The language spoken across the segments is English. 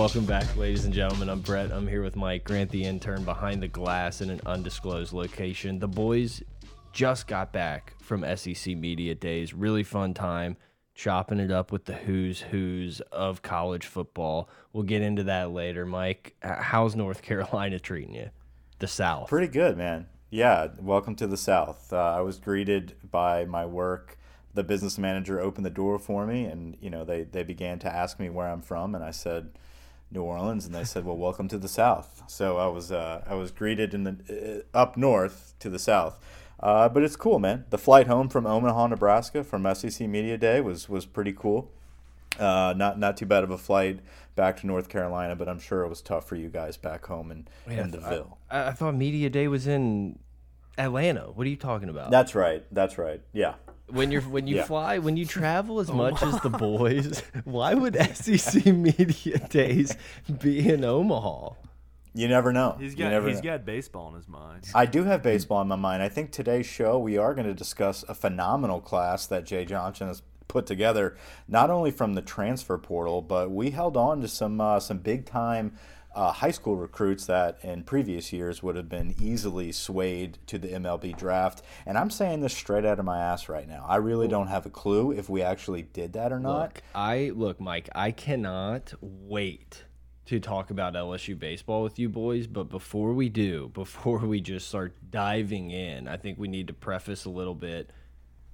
Welcome back, ladies and gentlemen. I'm Brett. I'm here with Mike Grant, the intern behind the glass in an undisclosed location. The boys just got back from SEC Media Days. Really fun time chopping it up with the who's who's of college football. We'll get into that later. Mike, how's North Carolina treating you? The South. Pretty good, man. Yeah, welcome to the South. Uh, I was greeted by my work. The business manager opened the door for me, and you know they they began to ask me where I'm from, and I said New Orleans, and they said, "Well, welcome to the South." So I was uh, I was greeted in the uh, up north to the South. Uh, but it's cool, man. The flight home from Omaha, Nebraska, from SEC Media Day was was pretty cool. Uh, not not too bad of a flight back to North Carolina, but I'm sure it was tough for you guys back home in yeah, in the Ville. I, I, thought Media Day was in Atlanta. What are you talking about? That's right. That's right. Yeah. When you're when you yeah. fly when you travel as much as the boys, why would SEC Media Days be in Omaha? You never know. He's got never he's know. got baseball in his mind. I do have baseball in my mind. I think today's show we are going to discuss a phenomenal class that Jay Johnson has put together, not only from the transfer portal, but we held on to some uh, some big time uh, high school recruits that in previous years would have been easily swayed to the MLB draft. And I'm saying this straight out of my ass right now. I really don't have a clue if we actually did that or not. Look, I look, Mike. I cannot wait to talk about LSU baseball with you boys. But before we do, before we just start diving in, I think we need to preface a little bit.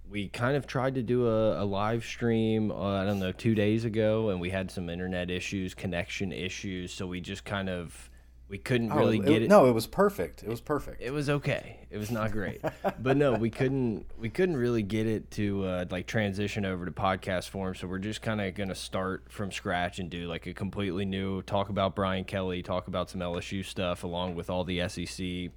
We kind of tried to do a, a live stream, uh, I don't know, two days ago, and we had some internet issues, connection issues. So we just kind of we couldn't oh, really get it, No, it was perfect. It was perfect. It was okay. It was not great, but no, we couldn't. We couldn't really get it to uh, like transition over to podcast form. So we're just kind of gonna start from scratch and do like a completely new talk about Brian Kelly, talk about some LSU stuff, along with all the SEC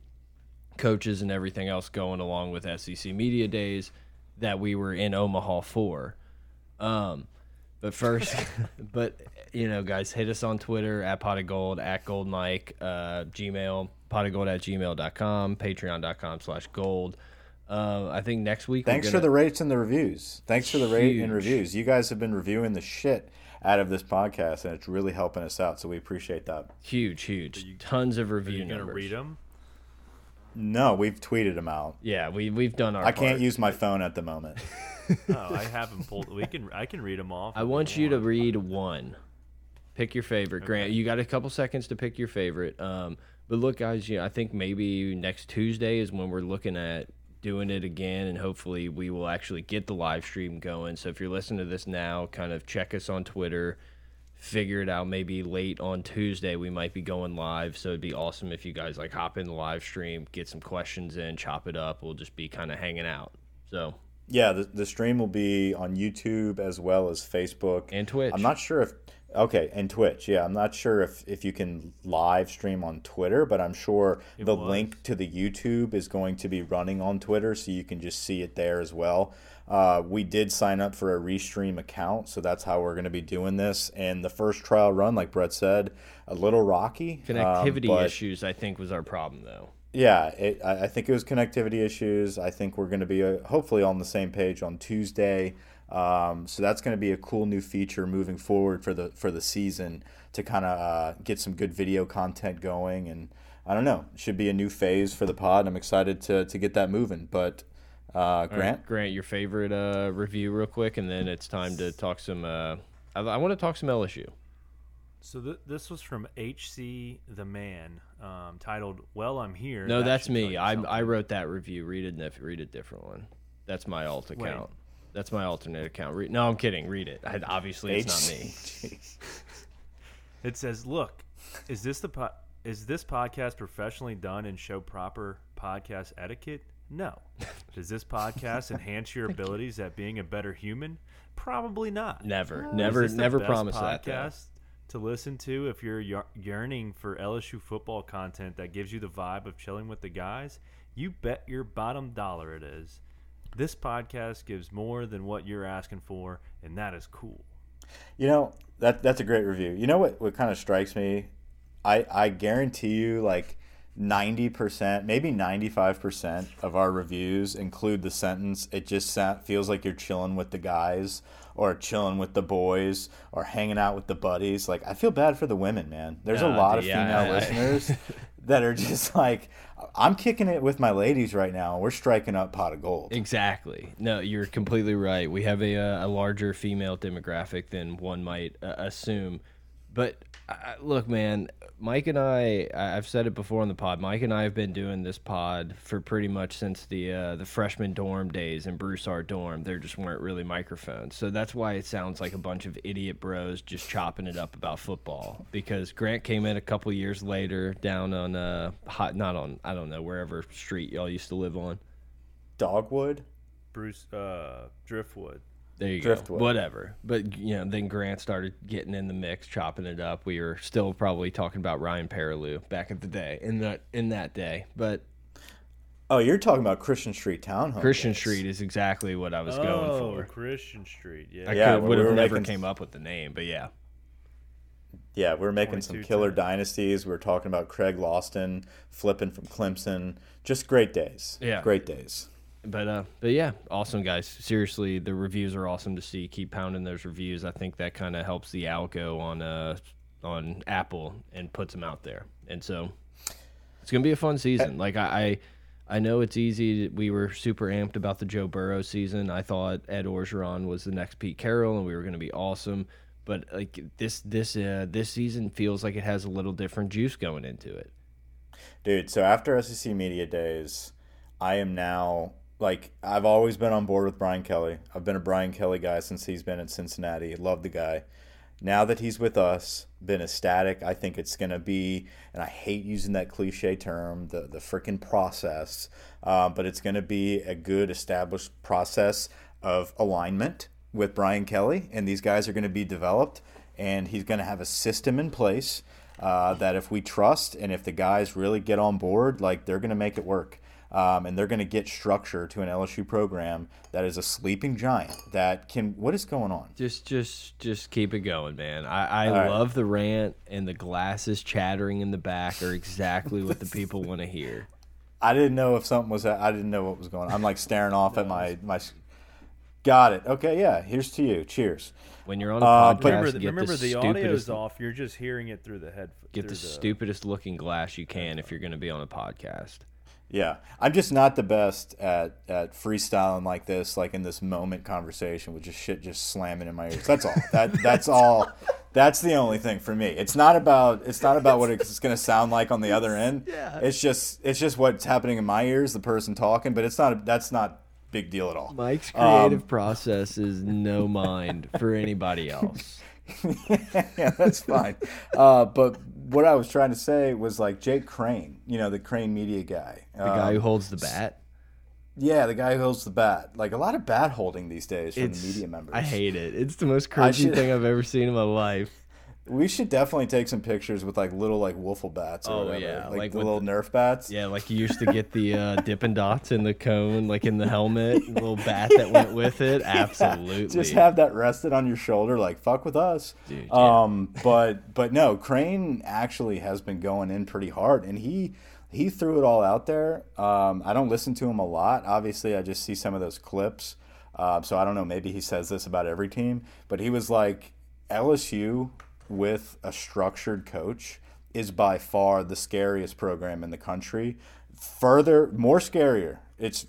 coaches and everything else going along with SEC media days that we were in Omaha for. Um, but first, but you know, guys, hit us on Twitter at pot of gold, at gold mike, uh, Gmail, pot of gold at gmail.com, patreon.com slash gold. Uh, I think next week. Thanks gonna... for the rates and the reviews. Thanks for the rate and reviews. You guys have been reviewing the shit out of this podcast, and it's really helping us out. So we appreciate that. huge, huge, you, tons of review. Are you gonna read them? No, we've tweeted them out. Yeah, we we've done our. I part. can't use my phone at the moment. oh, I haven't pulled. We can. I can read them off. I want you to read one. Pick your favorite, okay. Grant. You got a couple seconds to pick your favorite. Um, but look, guys, you know, I think maybe next Tuesday is when we're looking at doing it again, and hopefully we will actually get the live stream going. So if you're listening to this now, kind of check us on Twitter. Figure it out. Maybe late on Tuesday we might be going live. So it'd be awesome if you guys like hop in the live stream, get some questions in, chop it up. We'll just be kind of hanging out. So yeah, the, the stream will be on YouTube as well as Facebook and Twitch. I'm not sure if okay, and Twitch. Yeah, I'm not sure if if you can live stream on Twitter, but I'm sure it the was. link to the YouTube is going to be running on Twitter, so you can just see it there as well. Uh, we did sign up for a restream account, so that's how we're going to be doing this. And the first trial run, like Brett said, a little rocky. Connectivity um, issues, I think, was our problem though. Yeah, it, I think it was connectivity issues. I think we're going to be uh, hopefully on the same page on Tuesday. Um, so that's going to be a cool new feature moving forward for the for the season to kind of uh, get some good video content going. And I don't know, should be a new phase for the pod. I'm excited to to get that moving. But uh, Grant, right, Grant, your favorite uh, review real quick, and then it's time to talk some. Uh, I, I want to talk some LSU. So th this was from HC the Man, um, titled "Well, I'm Here." No, that that's me. I I wrote that review. Read it. Read a different one. That's my alt account. Wait. That's my alternate account. Re no, I'm kidding. Read it. I, obviously, it's not me. it says, "Look, is this the is this podcast professionally done and show proper podcast etiquette? No. Does this podcast enhance your abilities at being a better human? Probably not. Never, never, never promise that. Podcast to listen to if you're yearning for LSU football content that gives you the vibe of chilling with the guys. You bet your bottom dollar it is. This podcast gives more than what you're asking for, and that is cool. You know that that's a great review. You know what? What kind of strikes me? I I guarantee you, like ninety percent, maybe ninety five percent of our reviews include the sentence. It just feels like you're chilling with the guys or chilling with the boys or hanging out with the buddies. Like I feel bad for the women, man. There's a lot of yeah, female listeners that are just like, I'm kicking it with my ladies right now. We're striking up pot of gold. Exactly. No, you're completely right. We have a, uh, a larger female demographic than one might uh, assume. But uh, look, man, Mike and I, I- I've said it before on the pod. Mike and I have been doing this pod for pretty much since the uh, the freshman dorm days in Broussard dorm. There just weren't really microphones, so that's why it sounds like a bunch of idiot bros just chopping it up about football. Because Grant came in a couple years later down on uh hot, not on I don't know wherever street y'all used to live on. Dogwood. Bruce uh, Driftwood. There you Driftwood. go. Whatever. But you know, then Grant started getting in the mix, chopping it up. We were still probably talking about Ryan Perrilloux back at the day in that in that day. But Oh, you're talking about Christian Street Townhome. Christian days. Street is exactly what I was oh, going for. Christian Street. Yeah. I Yeah, could, would we have were never making- came up with the name, but yeah. Yeah, we were making some killer times. dynasties. We were talking about Craig Lawston flipping from Clemson. Just great days. Yeah. Great days. But uh, but yeah, awesome guys. Seriously, the reviews are awesome to see. Keep pounding those reviews. I think that kind of helps the algo on uh on Apple and puts them out there. And so it's gonna be a fun season. Like I, I, I know it's easy. We were super amped about the Joe Burrow season. I thought Ed Orgeron was the next Pete Carroll, and we were gonna be awesome. But like this this uh this season feels like it has a little different juice going into it. Dude, so after SEC Media Days, I am now like I've always been on board with Brian Kelly. I've been a Brian Kelly guy since he's been at Cincinnati. Love the guy. Now that he's with us, been ecstatic. I think it's gonna be, and I hate using that cliche term, the the freaking process, uh, but it's gonna be a good established process of alignment with Brian Kelly, and these guys are gonna be developed, and he's gonna have a system in place uh, that if we trust and if the guys really get on board, like they're going to make it work. Um, and they're going to get structure to an LSU program that is a sleeping giant that can. What is going on? Just, just, just keep it going, man. I, I All right. love the rant and the glasses chattering in the back are exactly what the people want to hear. I didn't know if something was. I didn't know what was going on. I'm like staring off at my my. Got it. Okay. Yeah. Here's to you. Cheers. When you're on a Uh, podcast, but- Remember, get the, the, remember the stupidest, audio's off. You're just hearing it through the head. get the through stupidest looking glass you can if you're going to be on a podcast. Yeah, I'm just not the best at at freestyling like this, like in this moment conversation with just shit just slamming in my ears. That's all. That that's all. That's the only thing for me. It's not about it's not about what it's going to sound like on the other end. Yeah. It's just it's just what's happening in my ears, the person talking. But it's not that's not big deal at all. Mike's Um, creative process is no mind for anybody else. yeah, that's fine. Uh, but what I was trying to say was like Jake Crain, you know, the Crain Media guy. The guy who um, holds the bat. Yeah, the guy who holds the bat. Like a lot of bat holding these days from It's, the media members. I hate it. It's the most cringy should- thing I've ever seen in my life. We should definitely take some pictures with like little like wiffle bats or Oh, whatever. yeah, like, like the little Nerf bats. Yeah, like you used to get the uh, Dippin' Dots in the cone, like in the helmet, the little bat that went with it. Absolutely. Just have that rested on your shoulder, like fuck with us. Dude, yeah. Um, but but no, Crain actually has been going in pretty hard, and he he threw it all out there. Um, I don't listen to him a lot. Obviously, I just see some of those clips. Uh, so I don't know. Maybe he says this about every team, but he was like LSU with a structured coach is by far the scariest program in the country. Further, more scarier. It's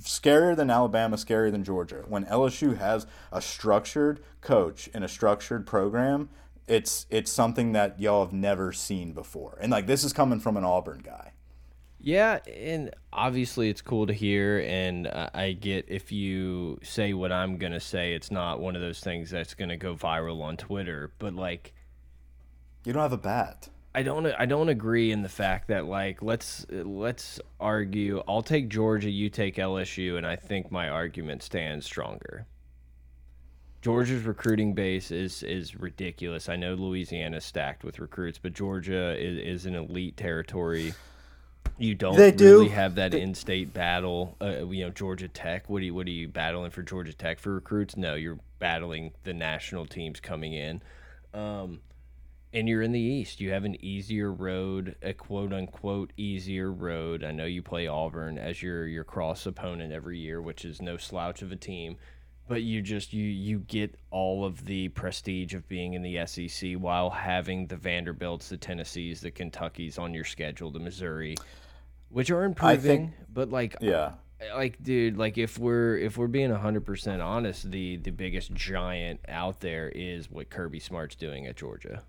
scarier than Alabama, scarier than Georgia. When LSU has a structured coach in a structured program, it's it's something that y'all have never seen before. And like this is coming from an Auburn guy. Yeah, and obviously it's cool to hear, and I get if you say what I'm gonna say, it's not one of those things that's gonna go viral on Twitter. But like, You don't have a bat. I don't, I don't agree in the fact that like let's let's argue. I'll take Georgia, you take LSU, and I think my argument stands stronger. Georgia's recruiting base is is ridiculous. I know Louisiana's stacked with recruits, but Georgia is, is an elite territory. You don't They do. really have that in-state battle. Uh, you know, Georgia Tech. What do you what are you battling for Georgia Tech for recruits? No, you're battling the national teams coming in. Um, and you're in the East. You have an easier road, a quote unquote easier road. I know you play Auburn as your your cross opponent every year, which is no slouch of a team. but you just you you get all of the prestige of being in the SEC while having the Vanderbilts, the Tennessees, the Kentuckys on your schedule, the Missouri, which are improving, but like Yeah. like dude like if we're if we're being 100% honest the the biggest giant out there is what kirby smart's doing at georgia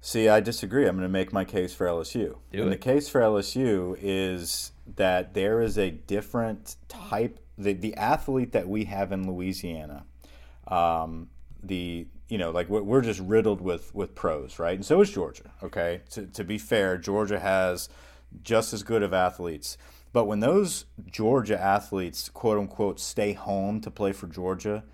See, I disagree. I'm going to make my case for LSU. Do and it. the case for LSU is that there is a different type. The, the athlete that we have in Louisiana, um, the you know like we're, we're just riddled with with pros, right? And so is Georgia. Okay, to, to be fair, Georgia has just as good of athletes. But when those Georgia athletes, quote unquote, stay home to play for Georgia,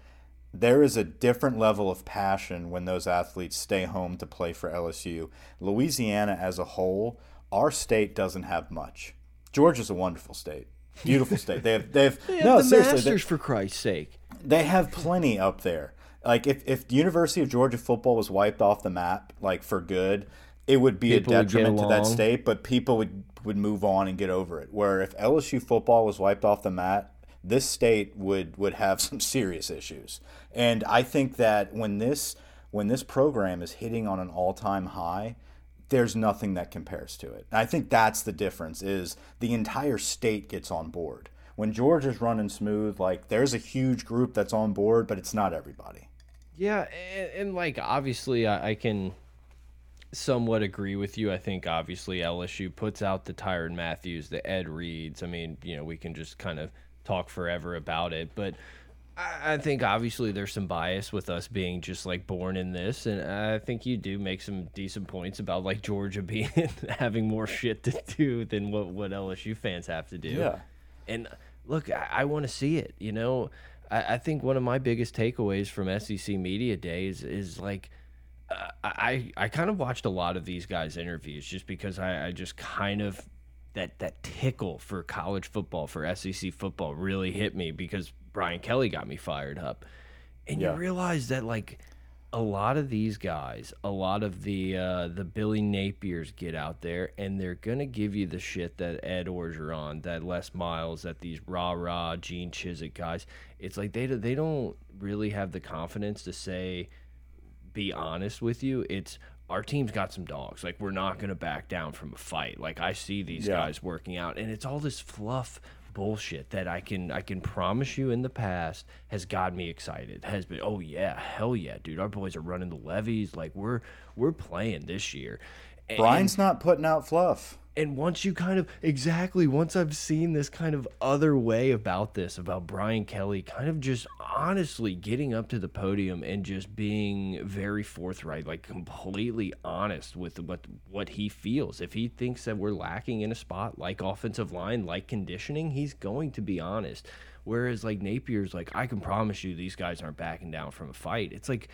there is a different level of passion when those athletes stay home to play for LSU. Louisiana as a whole, our state doesn't have much. Georgia's a wonderful state. Beautiful state. They have they have, They have no the seriously Masters they, for Christ's sake. they have plenty up there. Like if if the University of Georgia football was wiped off the map like for good, it would be People a detriment to that state, but people would would move on and get over it. Where if LSU football was wiped off the mat, this state would would have some serious issues. And I think that when this when this program is hitting on an all-time high, there's nothing that compares to it. And I think that's the difference is the entire state gets on board. When Georgia's running smooth, like there's a huge group that's on board, but it's not everybody. Yeah, and, and like obviously, I, I can somewhat agree with you. I think obviously LSU puts out the Tyrann Mathieus, the Ed Reeds. I mean, you know, we can just kind of talk forever about it, but I, I think obviously there's some bias with us being just like born in this, and I think you do make some decent points about like Georgia being having more shit to do than what what LSU fans have to do. Yeah. And look, I, I want to see it. You know, I, I think one of my biggest takeaways from SEC Media Days is is like, uh, I I kind of watched a lot of these guys' interviews just because I, I just kind of that that tickle for college football for SEC football really hit me because Brian Kelly got me fired up, and Yeah. you realize that like a lot of these guys, a lot of the uh, the Billy Napiers get out there and they're gonna give you the shit that Ed Orgeron, that Les Miles, that these rah rah Gene Chizik guys. It's like they they don't really have the confidence to say, be honest with you. It's our team's got some dogs. Like we're not gonna back down from a fight. Like I see these Yeah. guys working out, and it's all this fluff bullshit that I can I can promise you in the past has got me excited. Has been oh yeah, hell yeah, dude. Our boys are running the levees. Like we're we're playing this year. And- Brian's not putting out fluff. And once you kind of exactly once I've seen this kind of other way about this about Brian Kelly kind of just honestly getting up to the podium and just being very forthright like completely honest with what what he feels. If he thinks that we're lacking in a spot like offensive line like conditioning he's going to be honest. Whereas like Napier's like I can promise you these guys aren't backing down from a fight. It's like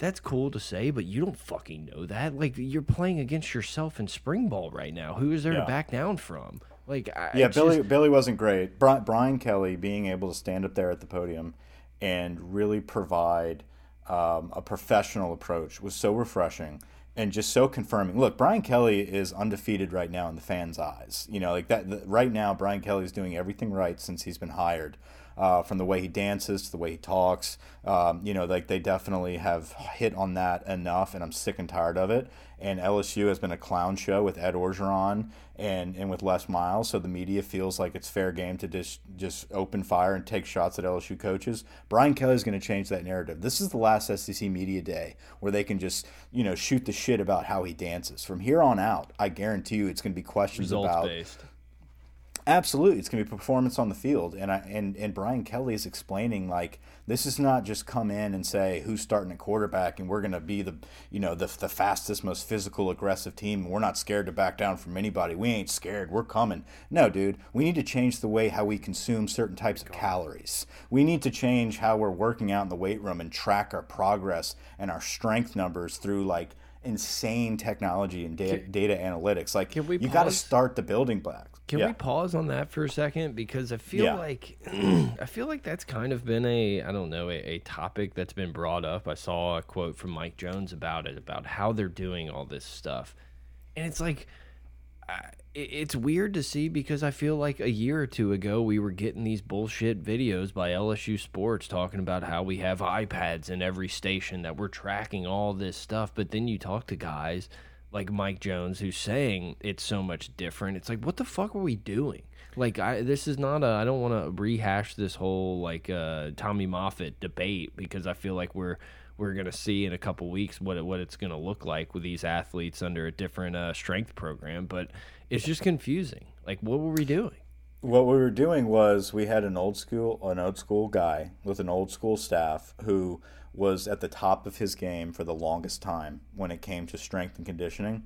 that's cool to say, but you don't fucking know that. Like you're playing against yourself in spring ball right now. Who is there Yeah. to back down from? Like I, Yeah, Billy just- Billy wasn't great. Bri- Brian Kelly being able to stand up there at the podium and really provide um, a professional approach was so refreshing and just so confirming. Look, Brian Kelly is undefeated right now in the fans' eyes. You know, like that. The, right now, Brian Kelly is doing everything right since he's been hired. Uh, from the way he dances to the way he talks, um, you know, like they definitely have hit on that enough, and I'm sick and tired of it. And LSU has been a clown show with Ed Orgeron and, and with Les Miles, so the media feels like it's fair game to just just open fire and take shots at LSU coaches. Brian Kelly's going to change that narrative. This is the last SEC media day where they can just you know shoot the shit about how he dances. From here on out, I guarantee you, it's going to be questions results about based. Absolutely, it's gonna be performance on the field, and I and and Brian Kelly is explaining like this is not just come in and say who's starting at quarterback, and we're gonna be the you know the the fastest, most physical, aggressive team. We're not scared to back down from anybody. We ain't scared. We're coming. No, dude, we need to change the way how we consume certain types of calories. We need to change how we're working out in the weight room and track our progress and our strength numbers through like insane technology and data, data analytics. Like can we you got to start the building blocks. Can Yeah. we pause on that for a second? Because I feel Yeah. like I feel like that's kind of been a I don't know a, a topic that's been brought up. I saw a quote from Mike Jones about it about how they're doing all this stuff, and it's like it's weird to see because I feel like a year or two ago we were getting these bullshit videos by LSU Sports talking about how we have iPads in every station that we're tracking all this stuff. But then you talk to guys like Mike Jones who's saying it's so much different. It's like, what the fuck are we doing? Like, I this is not a. I don't want to rehash this whole like uh, Tommy Moffitt debate because I feel like we're we're gonna see in a couple weeks what it, what it's gonna look like with these athletes under a different uh, strength program. But it's just confusing. Like, what were we doing? What we were doing was we had an old school an old school guy with an old school staff who was at the top of his game for the longest time when it came to strength and conditioning.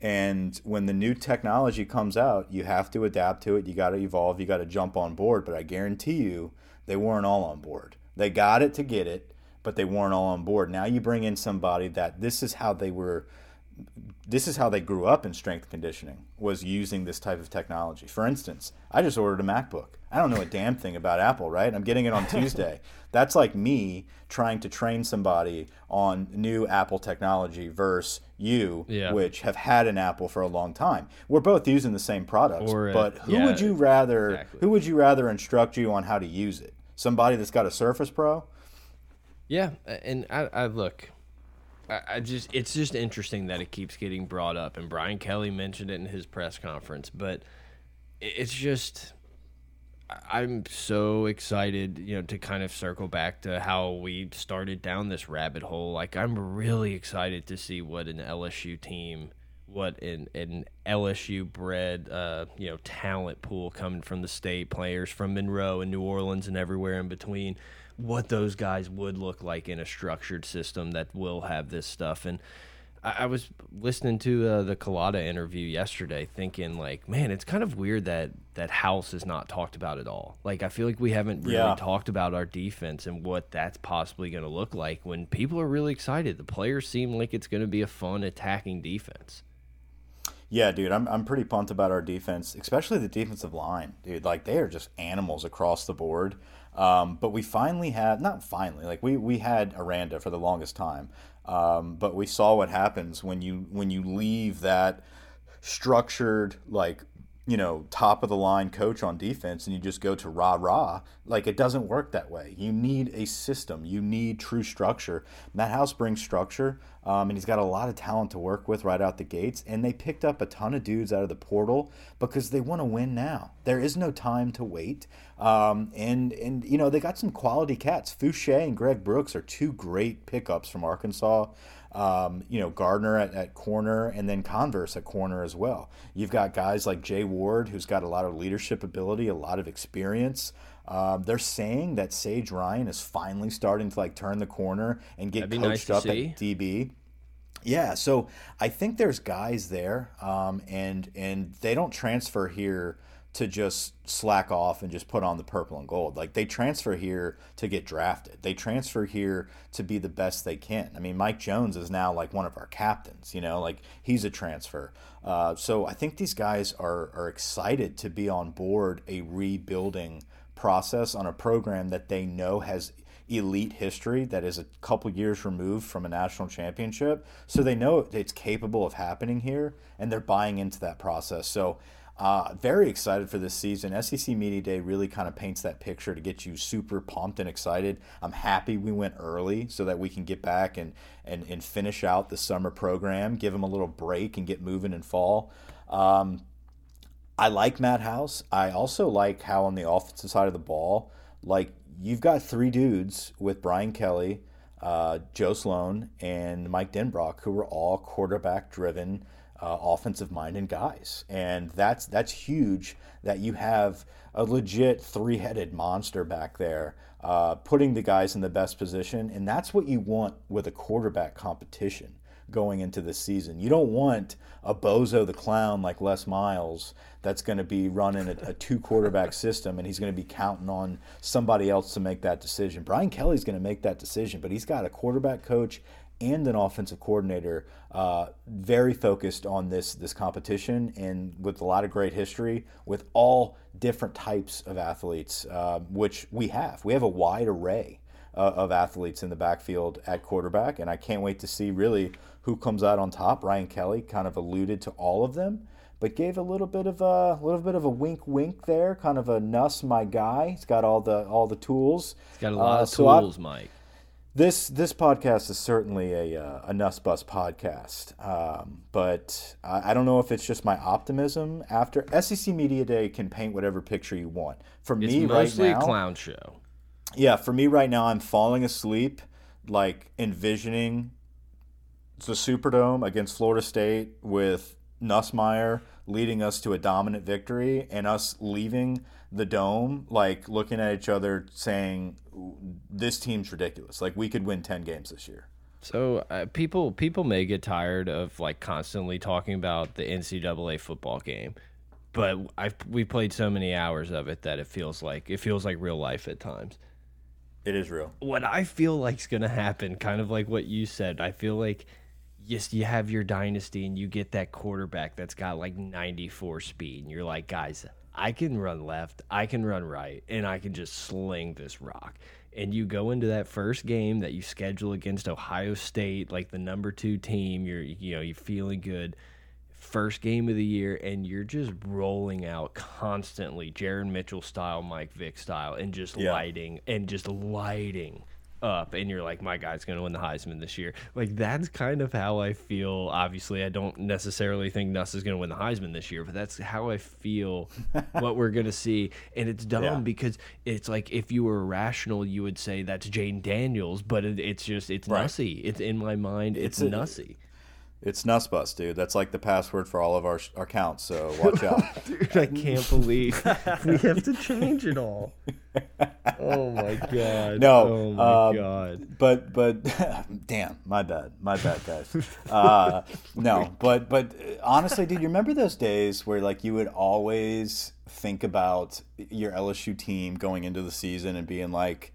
And when the new technology comes out, you have to adapt to it. You got to evolve. You got to jump on board. But I guarantee you, they weren't all on board. They got it to get it, but they weren't all on board. Now you bring in somebody that this is how they were this is how they grew up in strength conditioning was using this type of technology. For instance, I just ordered a MacBook. I don't know a damn thing about Apple, right? I'm getting it on Tuesday. That's like me trying to train somebody on new Apple technology versus you, yeah. which have had an Apple for a long time. We're both using the same products, or, uh, but who yeah, would you rather exactly. who would you rather instruct you on how to use it? Somebody that's got a Surface Pro? Yeah, and I, I look, I, just it's just interesting that it keeps getting brought up, and Brian Kelly mentioned it in his press conference. But it's just I'm so excited, you know, to kind of circle back to how we started down this rabbit hole. Like I'm really excited to see what an LSU team, what an an LSU bred, uh, you know, talent pool coming from the state, players from Monroe and New Orleans and everywhere in between what those guys would look like in a structured system that will have this stuff. And I, I was listening to uh, the Culotta interview yesterday, thinking like, man, it's kind of weird that that House is not talked about at all. Like, I feel like we haven't really yeah. talked about our defense and what that's possibly going to look like when people are really excited. The players seem like it's going to be a fun attacking defense. Yeah, dude, I'm, I'm pretty pumped about our defense, especially the defensive line, dude. Like they are just animals across the board. Um, but we finally had not finally like we we had Aranda for the longest time, um, but we saw what happens when you when you leave that structured like you know, top of the line coach on defense and you just go to rah rah, like it doesn't work that way. You need a system. You need true structure. Matt House brings structure, um, and he's got a lot of talent to work with right out the gates. And they picked up a ton of dudes out of the portal because they want to win now. There is no time to wait. Um, and and you know they got some quality cats. Foucha and Greg Brooks are two great pickups from Arkansas um, you know, Gardner at, at corner and then Converse at corner as well. You've got guys like Jay Ward, who's got a lot of leadership ability, a lot of experience. Um, they're saying that Sage Ryan is finally starting to like turn the corner and get coached nice up see. at DB. Yeah, so I think there's guys there, um, and and they don't transfer here to just slack off and just put on the purple and gold. Like they transfer here to get drafted. They transfer here to be the best they can. I mean, Mike Jones is now like one of our captains. You know, like he's a transfer. Uh, so I think these guys are are excited to be on board a rebuilding process on a program that they know has elite history that is a couple years removed from a national championship. So they know it's capable of happening here, and they're buying into that process. So uh, very excited for this season. SEC Media Day really kind of paints that picture to get you super pumped and excited. I'm happy we went early so that we can get back and, and, and finish out the summer program, give them a little break, and get moving in fall. Um, I like Matt House. I also like how on the offensive side of the ball, like you've got three dudes with Brian Kelly, uh, Joe Sloan, and Mike Denbrock, who were all quarterback driven uh, offensive minded guys, and that's that's huge. That you have a legit three headed monster back there, uh, putting the guys in the best position, and that's what you want with a quarterback competition going into the season. You don't want a bozo the clown like Les Miles that's going to be running a, a two quarterback system and he's going to be counting on somebody else to make that decision. Brian Kelly's going to make that decision, but he's got a quarterback coach and an offensive coordinator uh, very focused on this this competition and with a lot of great history with all different types of athletes, uh, which we have. We have a wide array uh, of athletes in the backfield at quarterback, and I can't wait to see really who comes out on top. Brian Kelly kind of alluded to all of them, but gave a little bit of a little bit of a wink, wink there, kind of a Nuss, my guy. He's got all the all the tools. He's got a lot Uh, of so I- tools, Mike. This this podcast is certainly a uh, a Nuss Bus podcast, um, but I, I don't know if it's just my optimism. After SEC Media Day can paint whatever picture you want. For It's me mostly right now, a clown show. yeah, for me right now, I'm falling asleep, like envisioning the Superdome against Florida State with Nussmeier leading us to a dominant victory, and us leaving the dome, like looking at each other, saying, "This team's ridiculous. Like we could win ten games this year." So uh, people people may get tired of like constantly talking about the NCAA football game, but I've we played so many hours of it that it feels like it feels like real life at times. It is real. What I feel like is gonna happen, kind of like what you said. I feel like yes, you have your dynasty and you get that quarterback that's got like 94 speed, and you're like, guys, I can run left, I can run right, and I can just sling this rock. And you go into that first game that you schedule against Ohio State, like the number two team. You're, you know, you're feeling good. First game of the year, and you're just rolling out constantly, Jaron Mitchell style, Mike Vick style, and just Yeah. lighting and just lighting up and you're like my guy's going to win the Heisman this year. Like that's kind of how I feel. Obviously, I don't necessarily think Nuss is going to win the Heisman this year, but that's how I feel what we're going to see. And it's dumb Yeah. because it's like if you were rational, you would say that's Jayden Daniels, but it, it's just it's Right. Nussy. It's in my mind. It's, It's a- Nussy. It's Nussbus, dude. That's like the password for all of our our accounts. So watch out. Dude, I can't believe we have to change it all. Oh my god. No, Oh my um, god. but but damn, my bad, my bad, guys. Uh, no, but but uh, honestly, dude, you remember those days where like you would always think about your LSU team going into the season and being like,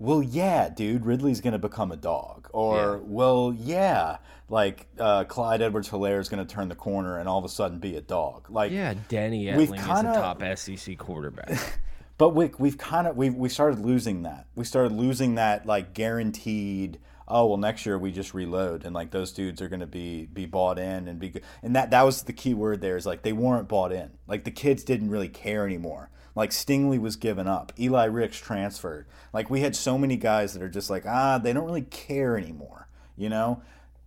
well, yeah, dude, Ridley's gonna become a dog, or Yeah. well, yeah, like uh, Clyde Edwards-Helaire is gonna turn the corner and all of a sudden be a dog. Like, Yeah, Danny Etling is kinda- a top SEC quarterback. But we, we've kind of we we started losing that. We started losing that like guaranteed. Oh well, next year we just reload and like those dudes are going to be be bought in and be good. And that that was the key word there is like they weren't bought in. Like the kids didn't really care anymore. Like Stingley was given up. Eli Ricks transferred. Like we had so many guys that are just like ah they don't really care anymore. You know,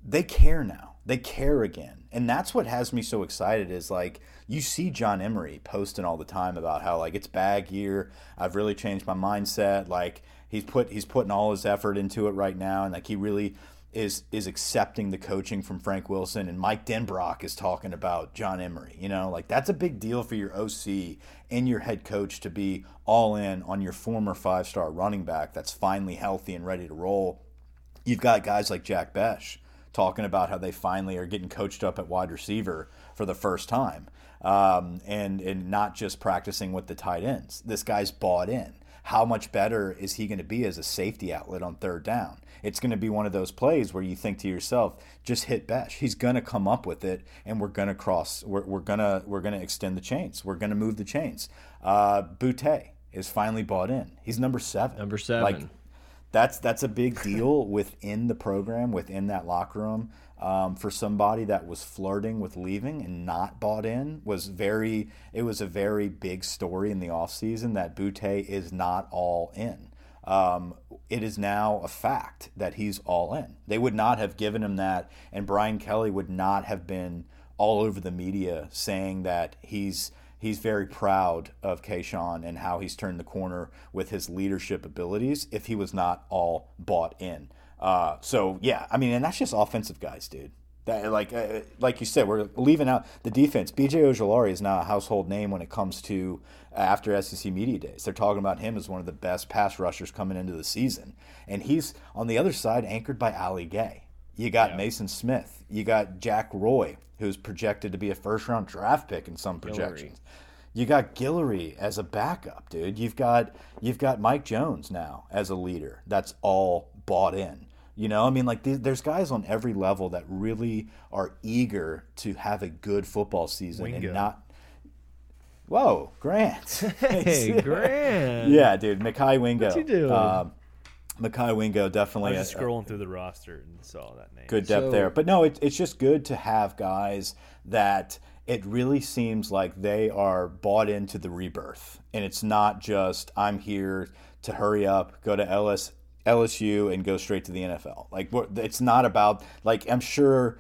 they care now. They care again. And that's what has me so excited is like you see John Emery posting all the time about how like it's bag year. I've really changed my mindset. Like he's put he's putting all his effort into it right now and like he really is is accepting the coaching from Frank Wilson and Mike Denbrock is talking about John Emery. You know, like that's a big deal for your OC and your head coach to be all in on your former five star running back that's finally healthy and ready to roll you've got guys like Jack Bech talking about how they finally are getting coached up at wide receiver for the first time, um, and and not just practicing with the tight ends. This guy's bought in. How much better is he going to be as a safety outlet on third down? It's going to be one of those plays where you think to yourself, just hit Bech. He's going to come up with it, and we're going to cross. We're, we're gonna we're gonna extend the chains. We're going to move the chains. Uh, Boutte is finally bought in. He's number seven. Number seven. Like, that's that's a big deal within the program, within that locker room. Um, for somebody that was flirting with leaving and not bought in was very. It was a very big story in the offseason that Boutte is not all in. Um, it is now a fact that he's all in. They would not have given him that, and Brian Kelly would not have been all over the media saying that he's he's very proud of Kayshon and how he's turned the corner with his leadership abilities if he was not all bought in. Uh, so yeah, I mean, and that's just offensive guys, dude. That like uh, like you said, we're leaving out the defense. BJ Ojolari is now a household name when it comes to after SEC media days. They're talking about him as one of the best pass rushers coming into the season, and he's on the other side anchored by Ali Gaye. You got Mason Smith. You got Jack Roy, who's projected to be a first round draft pick in some projections. You got Guillory as a backup, dude. You've got you've got Mike Jones now as a leader. That's all bought in. You know, I mean, like th- there's guys on every level that really are eager to have a good football season Wingo. and not. Whoa, Grant! Hey, Grant. Yeah, dude, Mekhi Wingo. What you doing? Um, Mekhi Wingo I definitely was just a- scrolling through the roster and saw that name. good depth So- there. But no, it, it's just good to have guys that it really seems like they are bought into the rebirth, and it's not just I'm here to hurry up, go to LS, LSU, and go straight to the NFL. Like it's not about like I'm sure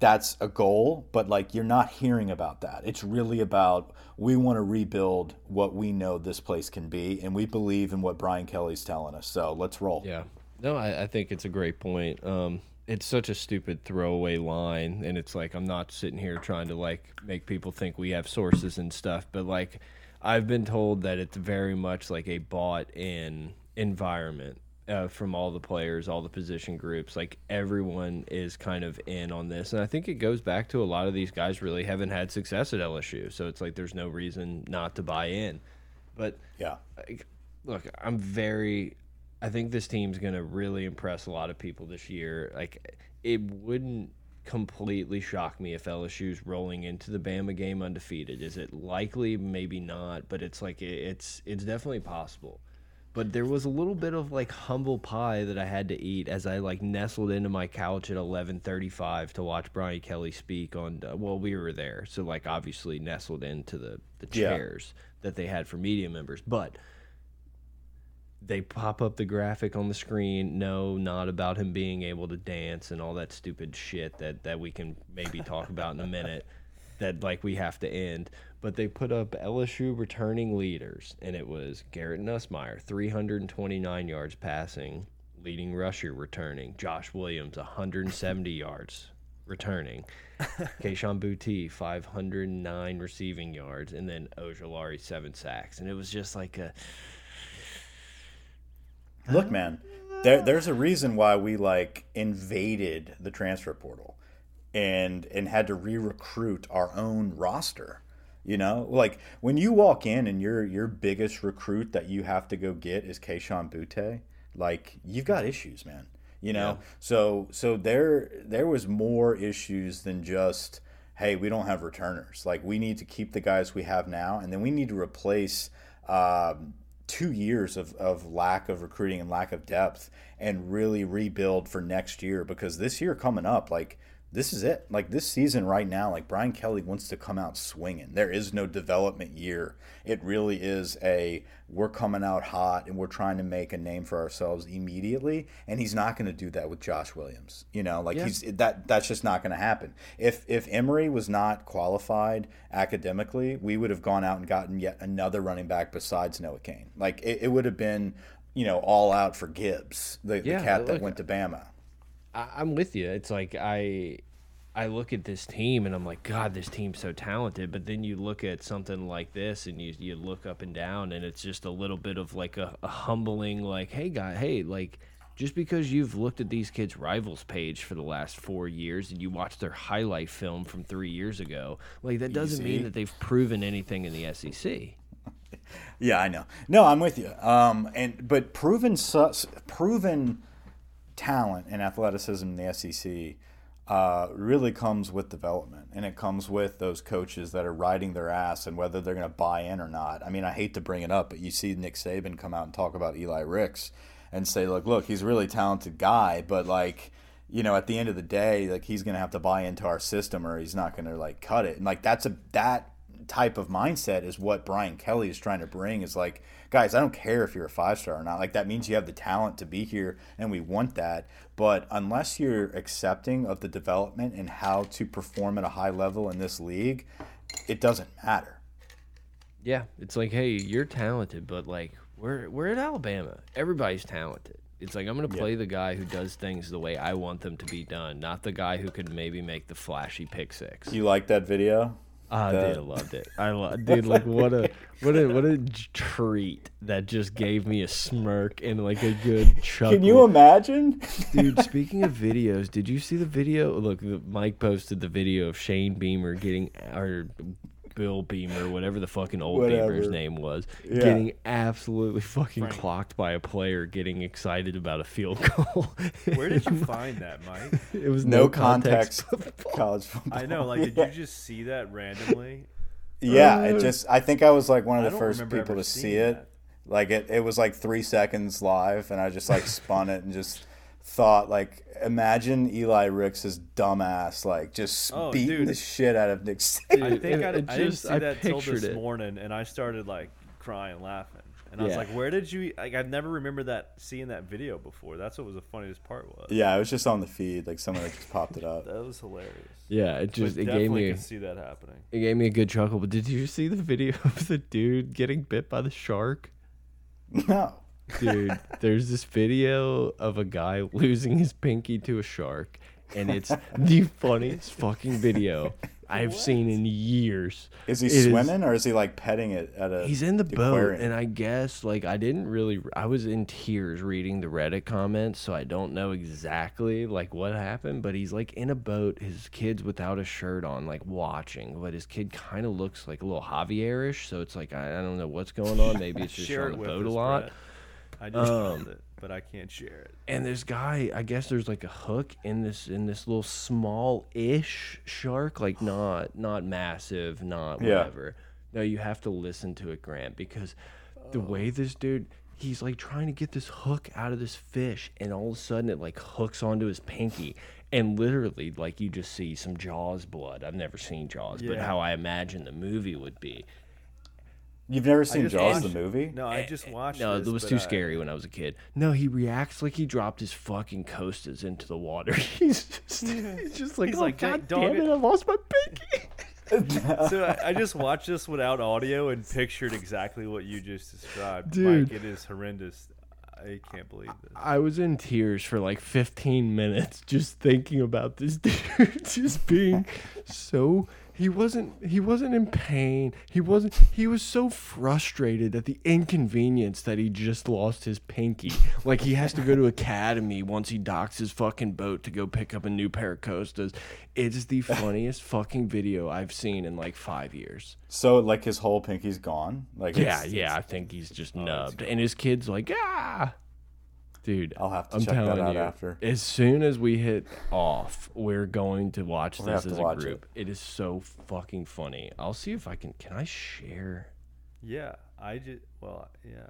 that's a goal, but like you're not hearing about that. It's really about we want to rebuild what we know this place can be, and we believe in what Brian Kelly's telling us. So let's roll. Yeah. No, I, I think it's a great point. Um, it's such a stupid throwaway line, and it's like I'm not sitting here trying to like make people think we have sources and stuff, but like I've been told that it's very much like a bought-in environment uh, from all the players, all the position groups. Like everyone is kind of in on this, and I think it goes back to a lot of these guys really haven't had success at LSU, so it's like there's no reason not to buy in. But Yeah. like, look, I'm very. I think this team's gonna really impress a lot of people this year. Like, it wouldn't completely shock me if LSU's rolling into the Bama game undefeated. Is it likely? Maybe not, but it's like it, it's it's definitely possible. But there was a little bit of like humble pie that I had to eat as I like nestled into my couch at 11:35 to watch Brian Kelly speak on. Uh, well, we were there, so like obviously nestled into the the Yeah. chairs that they had for media members, but they pop up the graphic on the screen. No, not about him being able to dance and all that stupid shit that that we can maybe talk about in a minute. That like we have to end. But they put up LSU returning leaders, and it was Garrett Nussmeier, 329 yards passing, leading rusher returning. Josh Williams, 170 yards returning. Kayshon Boutte, 509 receiving yards, and then Ojolari, seven sacks. And it was just like a Look, man, there, there's a reason why we like invaded the transfer portal and and had to re-recruit our own roster. You know, like when you walk in and your your biggest recruit that you have to go get is Kayshon Boutte, like you've got issues, man. You know, so so there there was more issues than just hey we don't have returners. Like we need to keep the guys we have now, and then we need to replace. Um, two years of, of lack of recruiting and lack of depth and really rebuild for next year because this year coming up like this is it. Like this season right now like brian kelly wants to come out swinging. There is no development year. It really is a we're coming out hot and we're trying to make a name for ourselves immediately. And he's not going to do that with josh williams you know? Like Yeah. he's that that's just not going to happen. If if Emery was not qualified academically we would have gone out and gotten yet another running back besides noah Cain like it, it would have been you know all out for gibbs the, Yeah, the cat that went to bama I, I'm with you. It's like I I look at this team and I'm like, God, this team's so talented. But then you look at something like this and you you look up and down and it's just a little bit of like a, a humbling, like, hey guy, hey, like just because you've looked at these kids' rivals page for the last four years and you watched their highlight film from three years ago, like that doesn't Easy. mean that they've proven anything in the SEC. Yeah, I know. No, I'm with you. Um, and but proven su- proven talent and athleticism in the SEC uh, really comes with development, and it comes with those coaches that are riding their ass, and whether they're going to buy in or not. I mean, I hate to bring it up, but you see Nick Saban come out and talk about Eli Ricks and say, "Look, look, he's a really talented guy, but like." You know, at the end of the day, like he's gonna have to buy into our system, or he's not gonna like cut it. And like that's a that type of mindset is what Brian Kelly is trying to bring is like, guys, I don't care if you're a five star or not. Like that means you have the talent to be here and we want that. But unless you're accepting of the development and how to perform at a high level in this league, it doesn't matter. Yeah, it's like, hey, you're talented, but like we're we're at Alabama. Everybody's talented. It's like I'm gonna play the guy who does things the way I want them to be done, not the guy who could maybe make the flashy pick six. You like that video? Ah, the- dude, loved it. I lo- dude, like what a what a what a treat that just gave me a smirk and like a good chuckle. Can you imagine? Dude, speaking of videos, did you see the video? Look, Mike posted the video of Shane Beamer getting, or Bill Beamer, whatever the fucking old Whatever. Beamer's name was, Yeah. getting absolutely fucking Frank. clocked by a player getting excited about a field goal. Where did you find that, Mike? it was No context college football. I know. Like, did yeah. you just see that randomly? Yeah, Uh, it just I think I was like one of I the first people to see it. that. Like it, it was like three seconds live, and I just like spun it and just thought like, imagine Eli Ricks' dumbass like just Oh, beating dude. the shit out of Nick I think I, it- it I didn't just- see I that till pictured this it. morning, and I started like crying, laughing, and I was like, "Where did you?" Like, I've never remembered that seeing that video before. That's what was the funniest part was. yeah, it was just on the feed, like someone just popped it up. That was hilarious. Yeah, it But just it gave definitely me can see that happening. it gave me a good chuckle. But did you see the video of the dude getting bit by the shark? No. Dude, there's this video of a guy losing his pinky to a shark, and it's the funniest fucking video I've seen in years. Is he It is- swimming or is he like petting it at a? He's in the boat, aquarium? and I guess like I didn't really. I was in tears reading the Reddit comments, so I don't know exactly like what happened. But he's like in a boat, his kid's without a shirt on, like watching. But his kid kind of looks like a little Javierish, so it's like I, I don't know what's going on. Maybe it's just share on the boat a lot. Brett. I just Um, found it, but I can't share it. and this guy i guess there's like a hook in this in this little small-ish shark like not not massive not Yeah. whatever. No you have to listen to it grant because the way this dude he's like trying to get this hook out of this fish and all of a sudden it like hooks onto his pinky. And literally like you just see some jaws blood. I've never seen jaws but how i imagine the movie would be You've never seen just Jaws the movie? No, I just watched. Eh, No, this, it was too I- scary when I was a kid. No, he reacts like he dropped his fucking Costas into the water. He's just, he's just like, He's oh, like, God "Dang, damn it, it." I lost my pinky. so I, I just watched this without audio and pictured exactly what you just described. Dude. Mike, it is horrendous. I can't believe this. I was in tears for like 15 minutes just thinking about this dude just being so he wasn't he wasn't in pain. He wasn't he was so frustrated at the inconvenience that he just lost his pinky. Like he has to go to academy once he docks his fucking boat to go pick up a new pair of Costas. It's the funniest fucking video I've seen in like 5 years. So like his whole pinky's gone. Like Yeah, it's- yeah, it's- I think he's just nubbed. And his kid's like, ah. Dude, I'll have to I'm check that telling out you, after. as soon as we hit off, we're going to watch We're this as to a watch group. it is so fucking funny. I'll see if I can. Can I share? Yeah, I just well, yeah.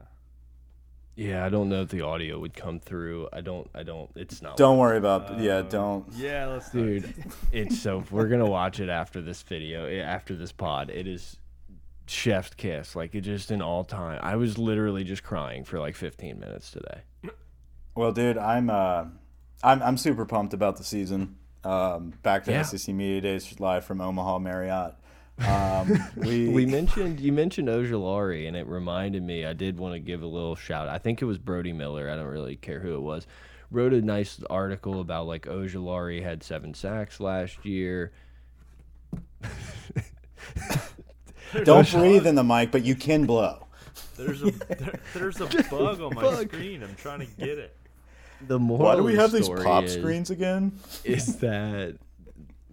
Yeah, I don't know if the audio would come through. I don't. I don't. It's not. Don't worry about. yeah, Uh, don't. Yeah, let's not- dude. it's so. We're gonna watch it after this video. eh, After this pod, it is chef's kiss. Like it just an all time. I was literally just crying for like 15 minutes today. Well, dude, I'm uh, I'm I'm super pumped about the season. Um, back to Yeah. SEC Media Days live from Omaha Marriott. Um, we we mentioned you mentioned Ojulari, and it reminded me. I did want to give a little shout. I think it was Brody Miller. I don't really care who it was. Wrote a nice article about like Ojulari had seven sacks last year. don't breathe in the mic, but you can blow. There's a there, there's a bug on my Bug. screen. I'm trying to get it. The moral Why do we the have these pop is- screens again? is that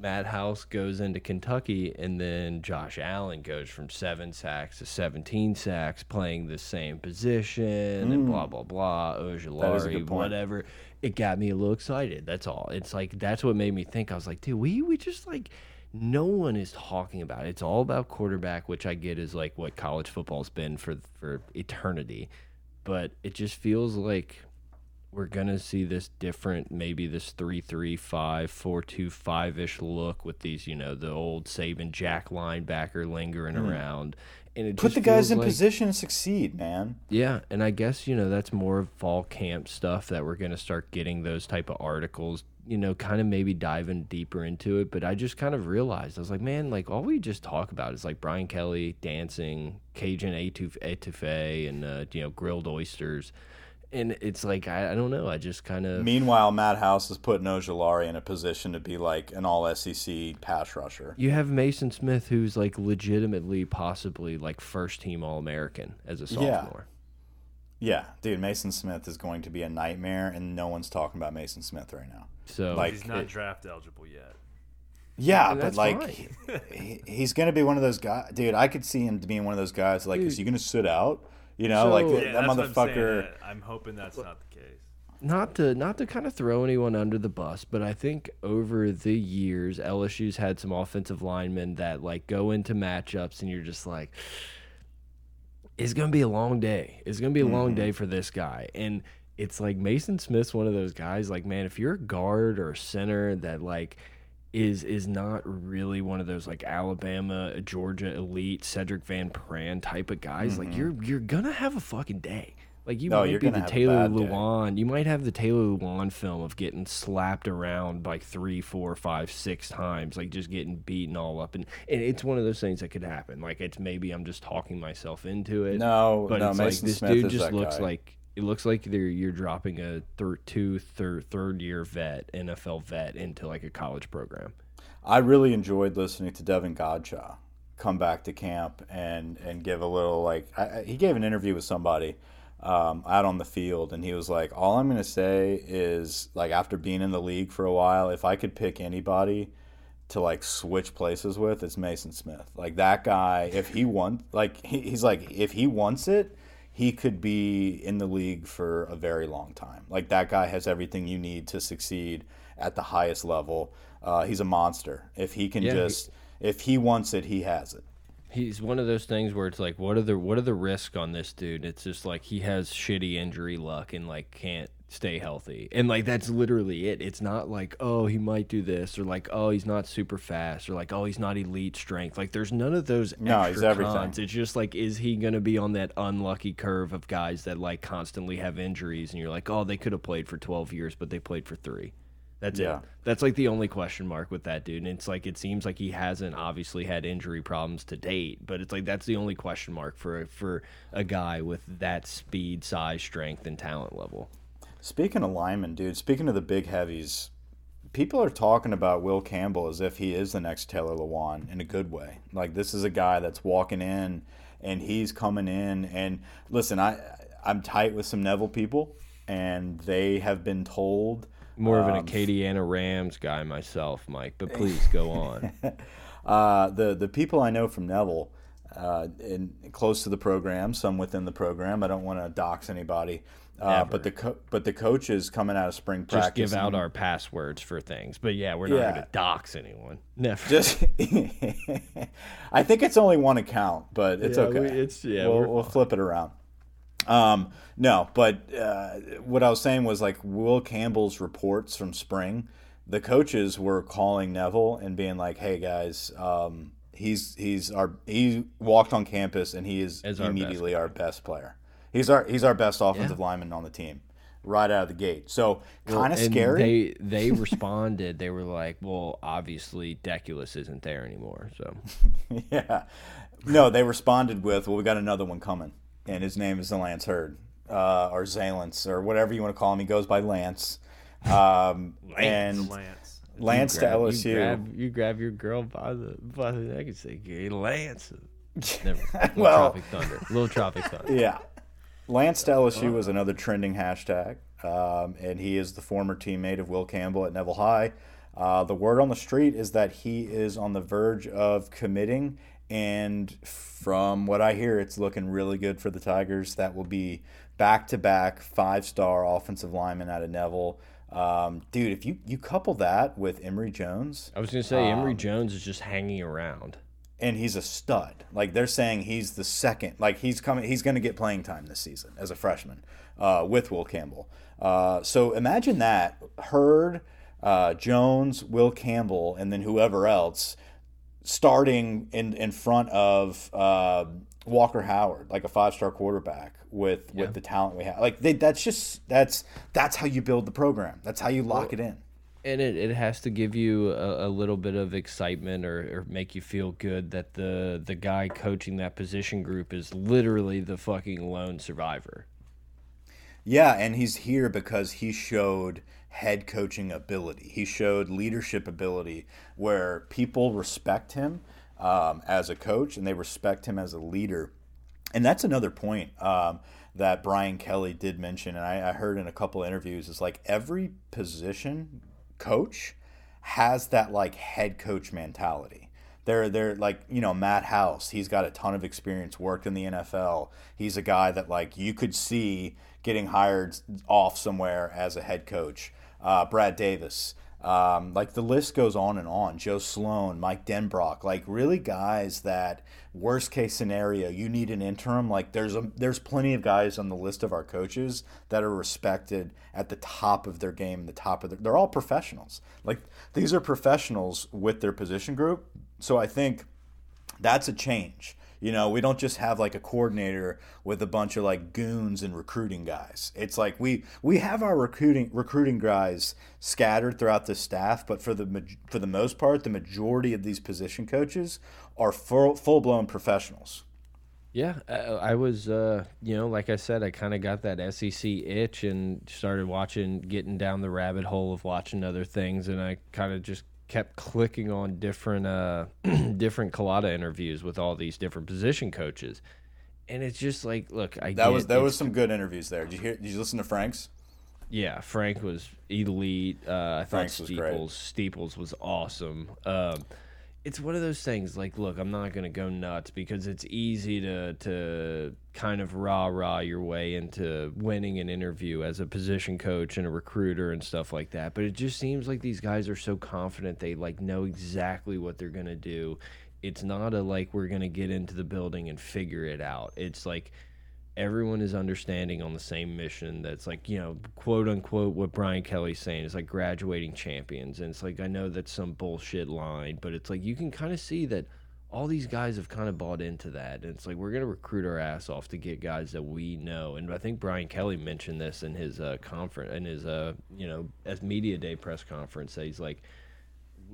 Matt House goes into Kentucky and then Josh Allen goes from seven sacks to 17 sacks playing the same position and blah, mm. blah, blah. That is a Ojulari, good point. whatever. It got me a little excited. That's all. It's like, that's what made me think. I was like, dude, we, we just like, no one is talking about it. It's all about quarterback, which I get is like what college football's been for, for eternity. But it just feels like we're gonna see this different, maybe this three three five four two five ish look with these, you know, the old Saban Jack linebacker lingering around, and it. Put the guys in like- position to succeed, man. Yeah, and I guess you know that's more of fall camp stuff that we're gonna start getting those type of articles. You know, kind of maybe diving deeper into it. But I just kind of realized I was like, man, like all we just talk about is like Brian Kelly dancing, Cajun etouff- etouffee, and uh, you know grilled oysters. And it's like I, I don't know. I just kind of Meanwhile, Matt House is putting Ojulari in a position to be like an All SEC pass rusher. you have Mason Smith, who's like legitimately, possibly like first team All American as a sophomore. Yeah, dude, Mason Smith is going to be a nightmare, and no one's talking about Mason Smith right now. So Like- He's not it- draft eligible yet. Yeah, And but like he, he's gonna be one of those guys, dude. I could see him being one of those guys. Like, is he gonna sit out? You know, So- like Yeah, that Yeah, that's what I'm motherfucker. I'm hoping that's not the case. not to not to kind of throw anyone under the bus, but I think over the years LSU's had some offensive linemen that like go into matchups and you're just like it's gonna be a long day. It's gonna be a long Mm-hmm. day for this guy, and it's like Mason Smith's one of those guys. Like, man, if you're a guard or a center that like is is not really one of those like Alabama, Georgia elite Cedric Van Pran type of guys, like you're you're gonna have a fucking day. Like you Mm-hmm. No, might you're be the Taylor. Lewan. You might have the Taylor Lewan film of getting slapped around like three, four, five, six times, like just getting beaten all up. And, and it's one of those things that could happen. Like it's maybe I'm just talking myself into it. No, but no, it's Mason like this Smith dude just looks guy. like it looks like you're dropping a third, two, third, third year vet, NFL vet into like a college program. I really enjoyed listening to Devin Godshaw come back to camp and and give a little like I- he gave an interview with somebody um, out on the field and he was like all I'm gonna say is like after being in the league for a while if I could pick anybody to like switch places with it's Mason Smith like that guy if he wants like he, he's like if he wants it he could be in the league for a very long time. Like that guy has everything you need to succeed at the highest level. Uh, he's a monster. If he can Yeah, he- just if he wants it he has it He's one of those things where it's like, what are the what are the risks on this dude? It's just like he has shitty injury luck and like can't stay healthy, and like that's literally it. It's not like oh he might do this or like oh he's not super fast or like oh he's not elite strength. Like there's none of those No, extra he's everything. cons. It's just like is he gonna be on that unlucky curve of guys that like constantly have injuries and you're like oh they could have played for 12 years but they played for three. That's Yeah. it. That's like the only question mark with that dude. And it's like it seems like he hasn't obviously had injury problems to date, but it's like that's the only question mark for for a guy with that speed, size, strength, and talent level. Speaking of linemen, dude, speaking of the big heavies, people are talking about Will Campbell as if he is the next Taylor Lewan in a good way. Like this is a guy that's walking in and he's coming in and listen, I I'm tight with some Neville people and they have been told More of an Um, Acadiana Rams guy myself, Mike. But please go on. Uh, the the people I know from Neville, uh, in close to the program, some within the program. I don't want to dox anybody, uh, but the co- but the coaches coming out of spring practice Just give out and- our passwords for things. But yeah, we're not Yeah. going to dox anyone. Never. Just, I think it's only one account, but it's Yeah, okay. we- it's- yeah, we'll, we'll flip it around. Um, no, but uh, what I was saying was like Will Campbell's reports from spring. The coaches were calling Neville and being like, "Hey guys, um, he's he's our he walked on campus and he is our immediately our best player. He's our he's our best offensive lineman on the team, right out of the gate. So kind of And scary. They they responded. They were like, "Well, obviously Deculus isn't there anymore." So yeah. No, they responded with, "Well, we got another one coming, and his name is Lance Heard, uh, or Zalance, or whatever you want to call him. He goes by Lance." Um, and Lance. Lance to grab- LSU. You grab, you grab your girl by the by the neck and say, "Hey, Lance." Never. Little Well- Tropic Thunder. Little Tropic Thunder. yeah, Lance to LSU was another trending hashtag, um, and he is the former teammate of Will Campbell at Neville High. Uh, the word on the street is that he is on the verge of committing, and from what I hear, it's looking really good for the Tigers. That will be back-to-back five-star offensive lineman out of Neville. Um, dude, if you, you couple that with Emery Jones, I was gonna say Um, Emery Jones is just hanging around. and he's a stud. Like they're saying he's the second. Like he's coming. He's going to get playing time this season as a freshman uh, with Will Campbell. Uh, so imagine that Heard, uh, Jones, Will Campbell, and then whoever else starting in in front of uh, Walker Howard, like a five star quarterback with with the talent we have. Like they, that's just that's that's how you build the program. That's how you lock it in. And it, it has to give you a, a little bit of excitement or, or make you feel good that the the guy coaching that position group is literally the fucking lone survivor. Yeah, and he's here because he showed head coaching ability. He showed leadership ability where people respect him um, as a coach and they respect him as a leader. And that's another point um, that Brian Kelly did mention, and I, I heard in a couple interviews is like every position coach has that like head coach mentality. They're they're like you know Matt House. He's got a ton of experience, worked in the NFL. He's a guy that like you could see getting hired off somewhere as a head coach. Uh, Brad Davis. Um, like the list goes on and on. Joe Sloan, Mike Denbrock, like really guys that worst case scenario, you need an interim. Like there's a there's plenty of guys on the list of our coaches that are respected at the top of their game, the top of their they're all professionals. Like these are professionals with their position group. So I think that's a change. You know, we don't just have like a coordinator with a bunch of like goons and recruiting guys. It's like we we have our recruiting recruiting guys scattered throughout the staff, but for the for the most part, the majority of these position coaches are full full blown professionals. Yeah, I, was, uh, you know, like I said, I kind of got that SEC itch and started watching, getting down the rabbit hole of watching other things, and I kind of just kept clicking on different uh different Culotta interviews with all these different position coaches. And it's just like, look, I That was there was some good interviews there. Did you hear did you listen to Frank's? Yeah, Frank was elite. Uh, I Frank's thought Steeples was Steeples was awesome. Um, it's one of those things like look i'm not going to go nuts because it's easy to to kind of rah rah your way into winning an interview as a position coach and a recruiter and stuff like that. But it just seems like these guys are so confident they like know exactly what they're going to do. It's not a like we're going to get into the building and figure it out. It's like everyone is understanding on the same mission that's like you know quote unquote what brian kelly's saying is like graduating champions. And it's like i know that's some bullshit line but it's like you can kind of see that all these guys have kind of bought into that. And it's like we're going to recruit our ass off to get guys that we know. And i think brian kelly mentioned this in his uh, conference in his uh, you know as media day press conference that he's like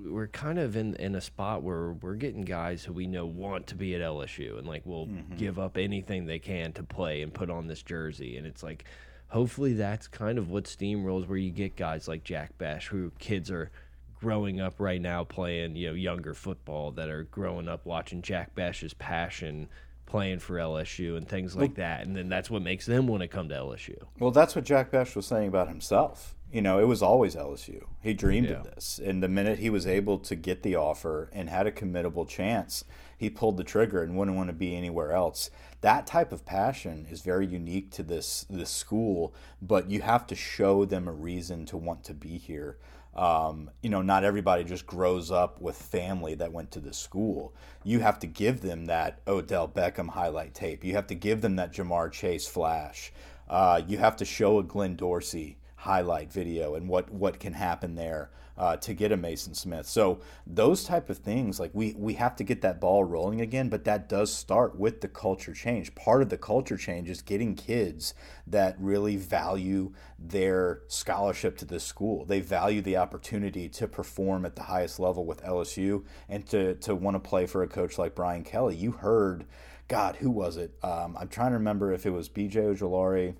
we're kind of in in a spot where we're getting guys who we know want to be at LSU and like will mm -hmm. give up anything they can to play and put on this jersey and it's like hopefully that's kind of what steamrolls where you get guys like Jack Bech who kids are growing up right now playing you know younger football that are growing up watching Jack Bech's passion playing for LSU and things like well, that and then that's what makes them want to come to LSU. Well, that's what Jack Bech was saying about himself you know, it was always LSU. He dreamed yeah. of this. And the minute he was able to get the offer and had a committable chance, he pulled the trigger and wouldn't want to be anywhere else. That type of passion is very unique to this this school, but you have to show them a reason to want to be here. Um, you know, not everybody just grows up with family that went to the school. You have to give them that Odell Beckham highlight tape. You have to give them that Ja'Marr Chase flash. Uh, you have to show a Glenn Dorsey highlight video and what what can happen there uh, to get a Mason Smith. So those type of things, like we we have to get that ball rolling again. But that does start with the culture change. Part of the culture change is getting kids that really value their scholarship to the school. They value the opportunity to perform at the highest level with LSU and to to want to play for a coach like Brian Kelly. You heard. God, who was it? Um, I'm trying to remember if it was BJ Ojulari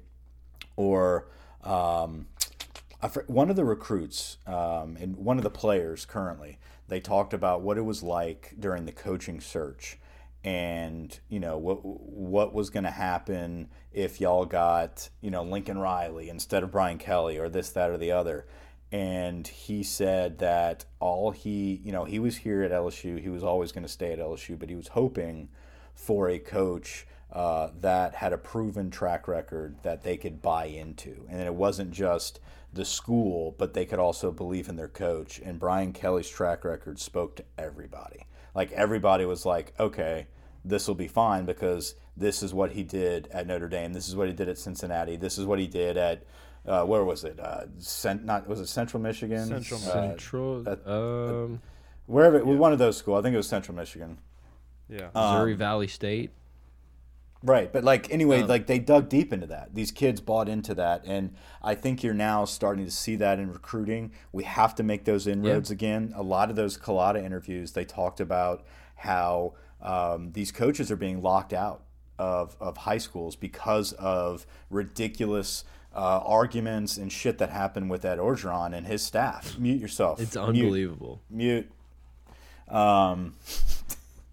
or um, one of the recruits um, and one of the players currently, they talked about what it was like during the coaching search and you know what what was going to happen if y'all got you know Lincoln Riley instead of Brian Kelly or this that or the other. And he said that all he you know he was here at LSU he was always going to stay at LSU but he was hoping for a coach uh, that had a proven track record that they could buy into. And it wasn't just the school, but they could also believe in their coach. And Brian Kelly's track record spoke to everybody. Like everybody was like, okay, this will be fine because this is what he did at Notre Dame. This is what he did at Cincinnati. This is what he did at uh, where was it? Uh, cent, not was it Central Michigan? Central, uh, Central, at, um, wherever yeah. one of those schools. I think it was Central Michigan. Yeah, Missouri um, Valley State. Right, but like anyway, um, like they dug deep into that. These kids bought into that, and I think you're now starting to see that in recruiting. We have to make those inroads yeah. again. A lot of those Culotta interviews, they talked about how um, these coaches are being locked out of of high schools because of ridiculous. Uh, arguments and shit that happened with Ed Orgeron and his staff. Mute yourself. It's unbelievable. Mute. Mute. Um,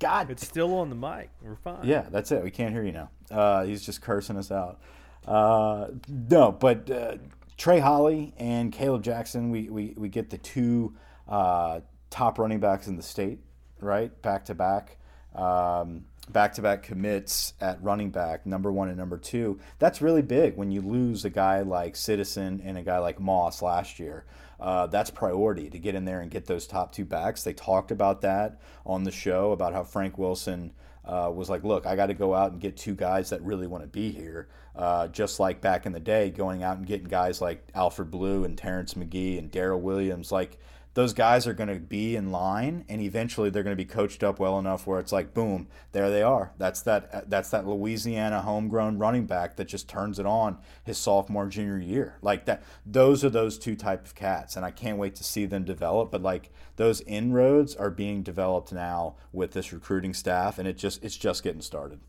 God, it's still on the mic. We're fine. Yeah, that's it. We can't hear you now. Uh, he's just cursing us out. Uh, no, but uh, Trey Holly and Caleb Jackson, we, we, we get the two uh, top running backs in the state, right? Back to back. Um, back to back commits at running back, number one and number two. That's really big when you lose a guy like Citizen and a guy like Moss last year. Uh, that's priority to get in there and get those top two backs. They talked about that on the show about how Frank Wilson uh, was like, look, I got to go out and get two guys that really want to be here. Uh, just like back in the day, going out and getting guys like Alfred Blue and Terrence Magee and Darrel Williams. Like, those guys are going to be in line and eventually they're going to be coached up well enough where it's like boom there they are. That's that that's that louisiana homegrown running back that just turns it on his sophomore junior year. Like that those are those two type of cats and i can't wait to see them develop but like those inroads are being developed now with this recruiting staff and it just it's just getting started.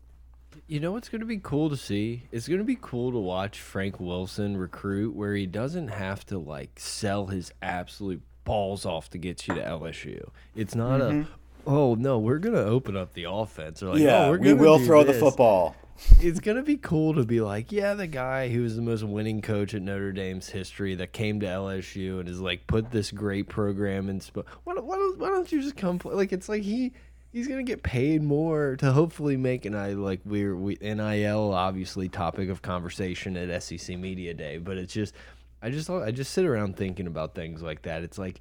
You know what's going to be cool to see? It's going to be cool to watch Frank Wilson recruit where he doesn't have to like sell his absolute balls off to get you to LSU. It's not mm -hmm. a mm-hmm. oh no, we're gonna open up the offense. Or like, yeah, oh, we will throw this. the football. It's gonna be cool to be like, yeah, the guy who was the most winning coach at Notre Dame's history that came to LSU and is like put this great program in. Why, why, don't, why don't you just come play? Like it's like he he's gonna get paid more to hopefully make an I like we're we NIL obviously topic of conversation at SEC Media Day, but it's just I just I just sit around thinking about things like that. It's like,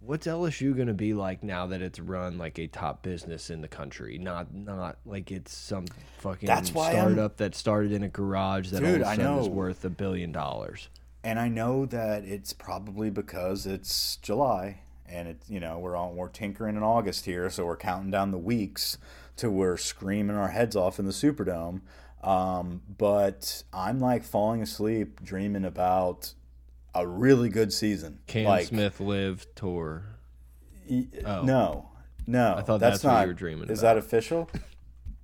what's LSU going to be like now that it's run like a top business in the country? Not not like it's some fucking That's why startup I'm... that started in a garage that Dude, all of a sudden is worth a billion dollars. And I know that it's probably because it's July and it's you know we're on we're tinkering in August here, so we're counting down the weeks to we're screaming our heads off in the Superdome. Um, but I'm like falling asleep dreaming about a really good season. Cam like, Smith live tour. oh. No, no. I thought that's, that's not, what you were dreaming. Is about. that official?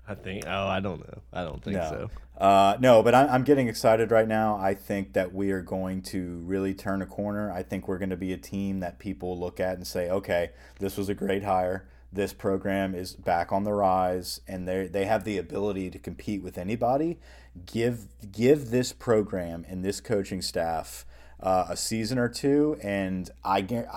I think. Oh, I don't know. I don't think no. so. Uh, no, but I'm, I'm getting excited right now. I think that we are going to really turn a corner. I think we're going to be a team that people look at and say, okay, this was a great hire. This program is back on the rise, and they they have the ability to compete with anybody. Give give this program and this coaching staff uh, a season or two, and I get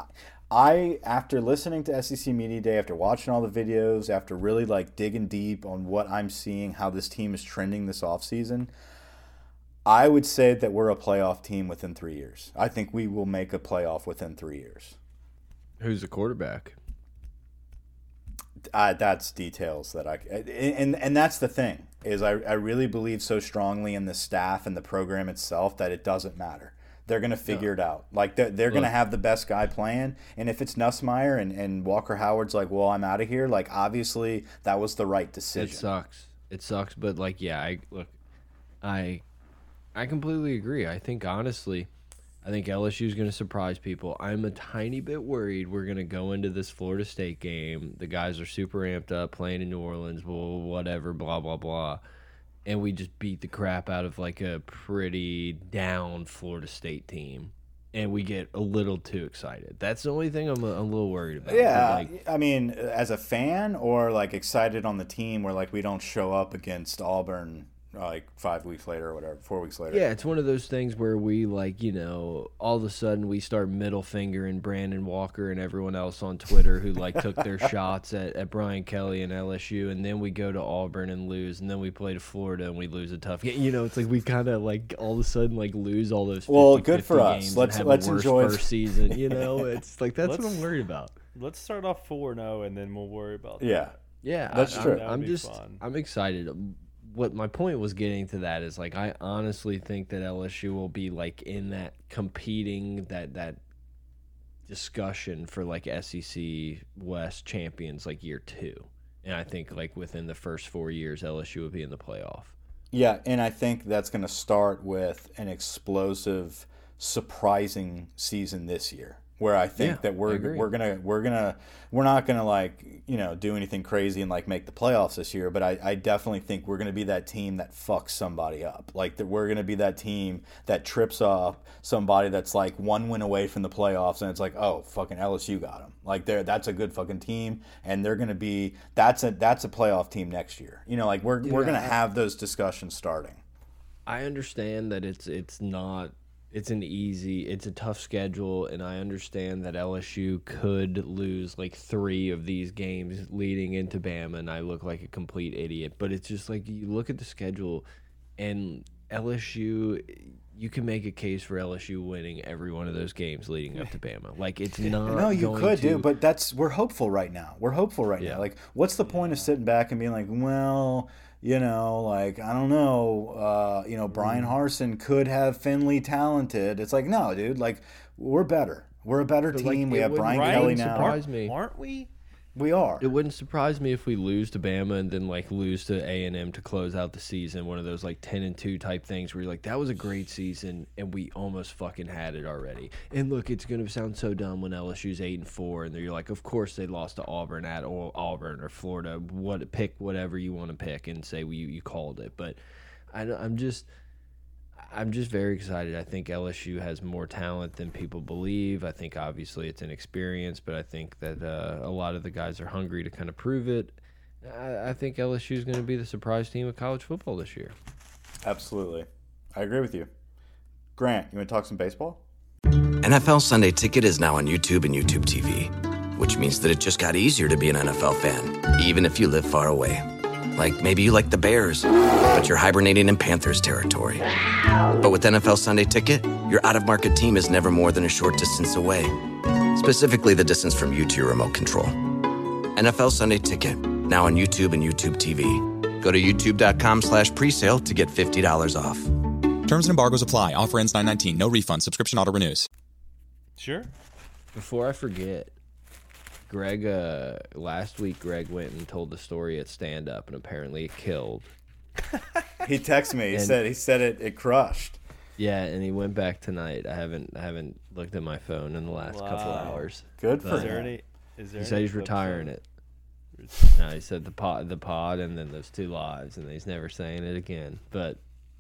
I after listening to SEC Media Day, after watching all the videos, after really like digging deep on what I'm seeing, how this team is trending this offseason, I would say that we're a playoff team within three years. I think we will make a playoff within three years. Who's the quarterback? Uh, that's details that I and and that's the thing is I, I really believe so strongly in the staff and the program itself that it doesn't matter they're going to figure it out. Like they're, they're going to have the best guy playing. And if it's Nussmeier and, and Walker Howard's like, well, I'm out of here. Like obviously that was the right decision. It sucks. It sucks, but like, yeah, I look, I, I completely agree. I think honestly, I think LSU is going to surprise people. I'm a tiny bit worried we're going to go into this Florida State game. The guys are super amped up playing in New Orleans, well, whatever, blah blah blah and we just beat the crap out of like a pretty down Florida State team. And we get a little too excited. That's the only thing I'm a, a little worried about. Yeah, like, I mean, as a fan or like excited on the team, where like we don't show up against Auburn like five weeks later or whatever, four weeks later. Yeah, it's one of those things where we like, you know, all of a sudden we start middle finger and Brandon Walker and everyone else on Twitter who like took their shots at, at Brian Kelly and LSU, and then we go to Auburn and lose, and then we play to Florida and we lose a tough game. You know, it's like we kind of like all of a sudden like lose all those. 50, well, good for us. Let's let's enjoy first season. You know, it's like that's what I'm worried about. Let's start off four zero, oh and then we'll worry about. That. Yeah. Yeah, that's I, true. I'm, I'm just, fun. I'm excited what my point was getting to that is like I honestly think that LSU will be like in that competing that that discussion for like SEC West champions like year 2. And I think like within the first 4 years LSU will be in the playoff. Yeah, and I think that's going to start with an explosive surprising season this year where I think yeah, that we're we're gonna we're gonna we're not gonna like you know do anything crazy and like make the playoffs this year, but I, I definitely think we're gonna be that team that fucks somebody up. Like that we're gonna be that team that trips off somebody that's like one win away from the playoffs, and it's like oh fucking LSU got them. Like they're that's a good fucking team, and they're gonna be that's a that's a playoff team next year. You know, like we're yeah. we're gonna have those discussions starting. I understand that it's it's not it's an easy, it's a tough schedule, and I understand that LSU could lose like three of these games leading into Bama, and I look like a complete idiot. But it's just like you look at the schedule, and LSU, you can make a case for LSU winning every one of those games leading up to Bama. Like it's not. No, you could to, do, but that's we're hopeful right now. We're hopeful right Yeah. now. Like, what's the point of sitting back and being like, well, you know, like I don't know, uh, you know, Brian Mm. Harson could have Finley talented. It's like, no, dude, like we're better. We're a better like, team. we have wouldn't- Brian right, Kelly now. surprised me. Aren't we? We are. It wouldn't surprise me if we lose to Bama and then like lose to A and M to close out the season. One of those like ten and two type things where you're like, that was a great season and we almost fucking had it already. And look, it's gonna sound so dumb when LSU's eight and four and you're like, of course they lost to Auburn at or Auburn or Florida. What pick whatever you want to pick and say you you called it. But I, I'm just. I'm just very excited. I think LSU has more talent than people believe. I think obviously it's an experience, but I think that uh, a lot of the guys are hungry to kind of prove it. I, I think LSU is going to be the surprise team of college football this year. Absolutely. I agree with you. Grant, you want to talk some baseball? NFL Sunday Ticket is now on YouTube and YouTube TV, which means that it just got easier to be an NFL fan, even if you live far away. Like maybe you like the Bears, but you're hibernating in Panthers territory. But with NFL Sunday Ticket, your out of market team is never more than a short distance away, specifically the distance from you to your remote control. NFL Sunday Ticket, now on YouTube and YouTube TV. Go to youtube.com slash presale to get $50 off. Terms and embargoes apply. Offer ends 919. No refund. Subscription auto renews. Sure. Before I forget, Greg, uh, last week Greg went and told the story at stand up, and apparently it killed. He texted me. He And- said he said it it crushed. Yeah, and he went back tonight. I haven't I haven't looked at my phone in the last couple Wow. hours. Good for Is there him. any? Is there? He said he's retiring it. No, he said the pod, the pod, and then those two lives, and he's never saying it again. But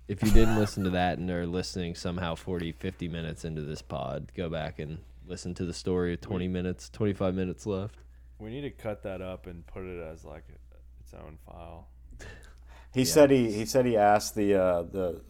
if you didn't listen to that and are listening somehow 40, 50 minutes into this pod, go back and listen to the story of 20 minutes, 25 minutes left. We need to cut that up and put it as like its own file. He said he he said he asked the uh, the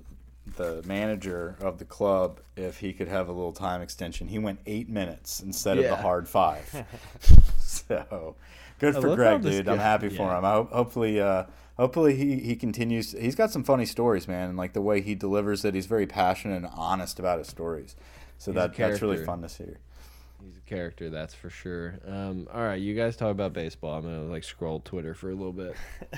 the manager of the club if he could have a little time extension. He went eight minutes instead of the hard five. so good I for Greg, how this dude. I'm guy- happy for him. I hope hopefully uh, hopefully he he continues. He's got some funny stories, man, and like the way he delivers it. He's very passionate and honest about his stories. So He's that that's really fun to see. He's a character, that's for sure. Um, all right, you guys talk about baseball. I'm gonna like scroll Twitter for a little bit.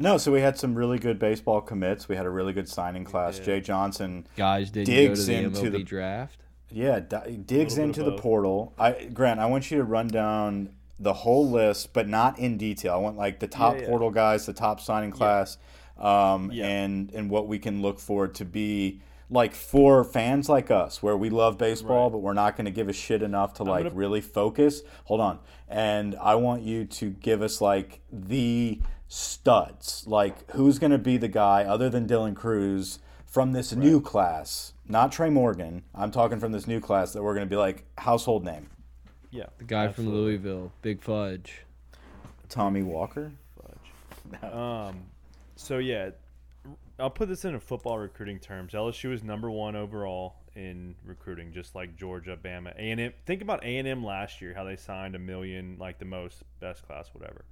No, so we had some really good baseball commits. We had a really good signing class. Jay Johnson Guys, did you go to Digs the into MLB the- draft? Yeah, di- digs into the portal. I Grant, I want you to run down the whole list, but not in detail. I want like the top yeah. portal guys, the top signing class, um, Yeah. and and what we can look for to be like for fans like us, where we love baseball, Right. but we're not going to give a shit enough to like gonna- really focus. Hold on, and I want you to give us like the studs, like who's going to be the guy other than Dylan Crews from this new class, not Trey Morgan. I'm talking from this new class that we're going to be like household name. Yeah. The guy absolutely. from Louisville, Big Fudge. Tommy Walker. Fudge. Um, so yeah, I'll put this in a football recruiting terms. LSU is number one overall in recruiting, just like Georgia, Bama, A and M. Think about A and M last year, how they signed a million, like the most best class, whatever.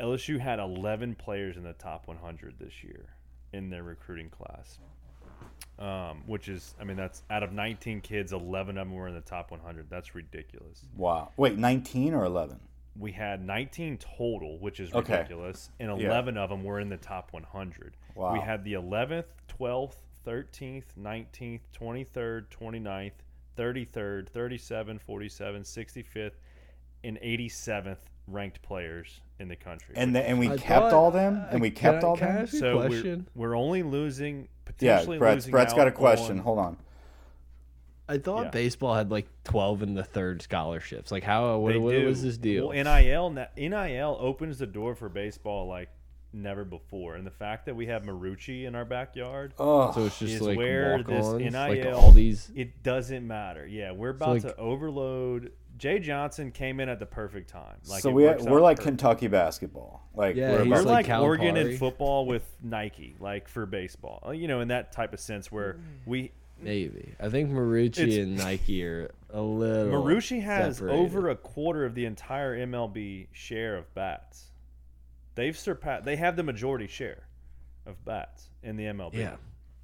LSU had 11 players in the top 100 this year in their recruiting class, um, which is, I mean, that's out of 19 kids, 11 of them were in the top 100. That's ridiculous. Wow. Wait, 19 or 11? We had 19 total, which is Okay. ridiculous, and Yeah. 11 of them were in the top 100. Wow. We had the 11th, 12th, 13th, 19th, 23rd, 29th, 33rd, 37, 47, 65th, and 87th ranked players in the country. And the, and we I kept thought- all them, and we kept I- all them. ask you a so we're, we're only losing Yeah, potentially Brett's, losing Brett's got a question. on- Hold on. I thought Yeah. baseball had like 12 in the third scholarships. Like, how? What, what was this deal? Well, NIL NIL opens the door for baseball like never before, and the fact that we have Marucci in our backyard. Oh, so it's just is like where this walk-ons, like NIL all these. It doesn't matter. Yeah, we're about like- to overload. Jay Johnson came in at the perfect time. Like so we works we're like perfect. Kentucky basketball. Like Yeah, we're he's We're about, like, like Oregon in football with Nike, like for baseball. Uh, You know, in that type of sense where we Maybe. I think Marucci It's- and Nike are a little. Marucci has separated. over a quarter of the entire MLB share of bats. They've surpassed. They have the majority share of bats in the MLB. Yeah.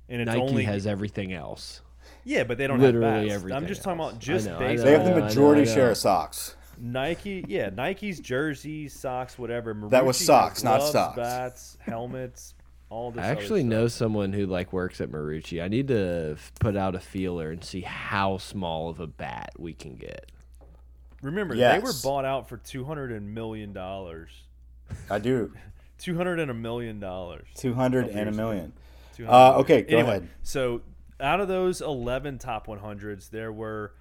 and it's Nike only has everything else. yeah, but they don't literally have bats. I'm just talking else. about I just know, I baseball. They have the I know, majority I know. share of socks. Nike, yeah, Nike's jerseys, socks, whatever. That was Marucci has socks, not gloves, stocks. Bats, helmets, all this. I actually stuff. know someone who like works at Marucci. I need to f- put out a feeler and see how small of a bat we can get. Remember, they were bought out for two hundred and million dollars. I do. Two hundred and a million dollars. 200 and a million. Uh, okay, go Anyway, ahead. So out of those 11 top 100s, there were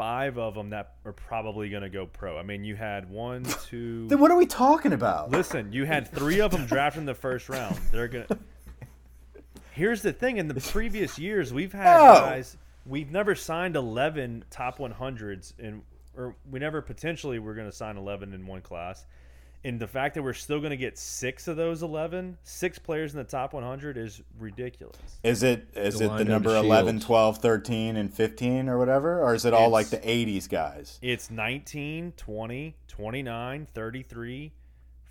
five of them that are probably going to go pro. I mean, you had one, two. Then what are we talking about? Listen, you had three of them drafted in the first round. They're going to. Here's the thing in the previous years, we've had No. guys, we've never signed 11 top 100s, and or we never potentially were going to sign 11 in one class. And the fact that we're still going to get six of those 11, six players in the top 100 is ridiculous. Is it is it the number Shields. 11, 12, 13, and 15 or whatever? Or is it all like the 80s guys? It's 19, 20, 29, 33,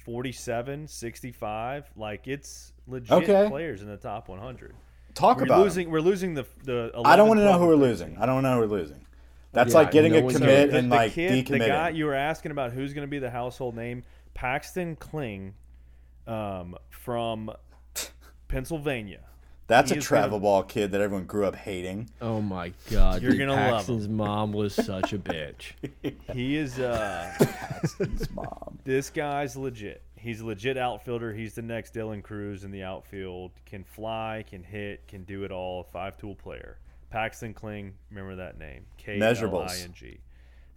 47, 65. Like it's legit Okay. players in the top 100. Talk We're about 'em. losing. We're losing the the. 11, I don't want to know who we're and losing. I don't want to know who we're losing. That's Yeah, like getting no a one's commit gonna- and the like kid, the guy you were asking about who's going to be the household name, Paxton Kling, um, from Pennsylvania. That's he a is gonna- travel ball kid that everyone grew up hating. Oh my god, You're dude, gonna love Paxton's mom was such a bitch. He is. Uh, His mom. This guy's legit. He's a legit outfielder. He's the next Dylan Crews in the outfield. Can fly, can hit, can do it all. Five tool player. Paxton Kling, remember that name. K L I Measurables. N G.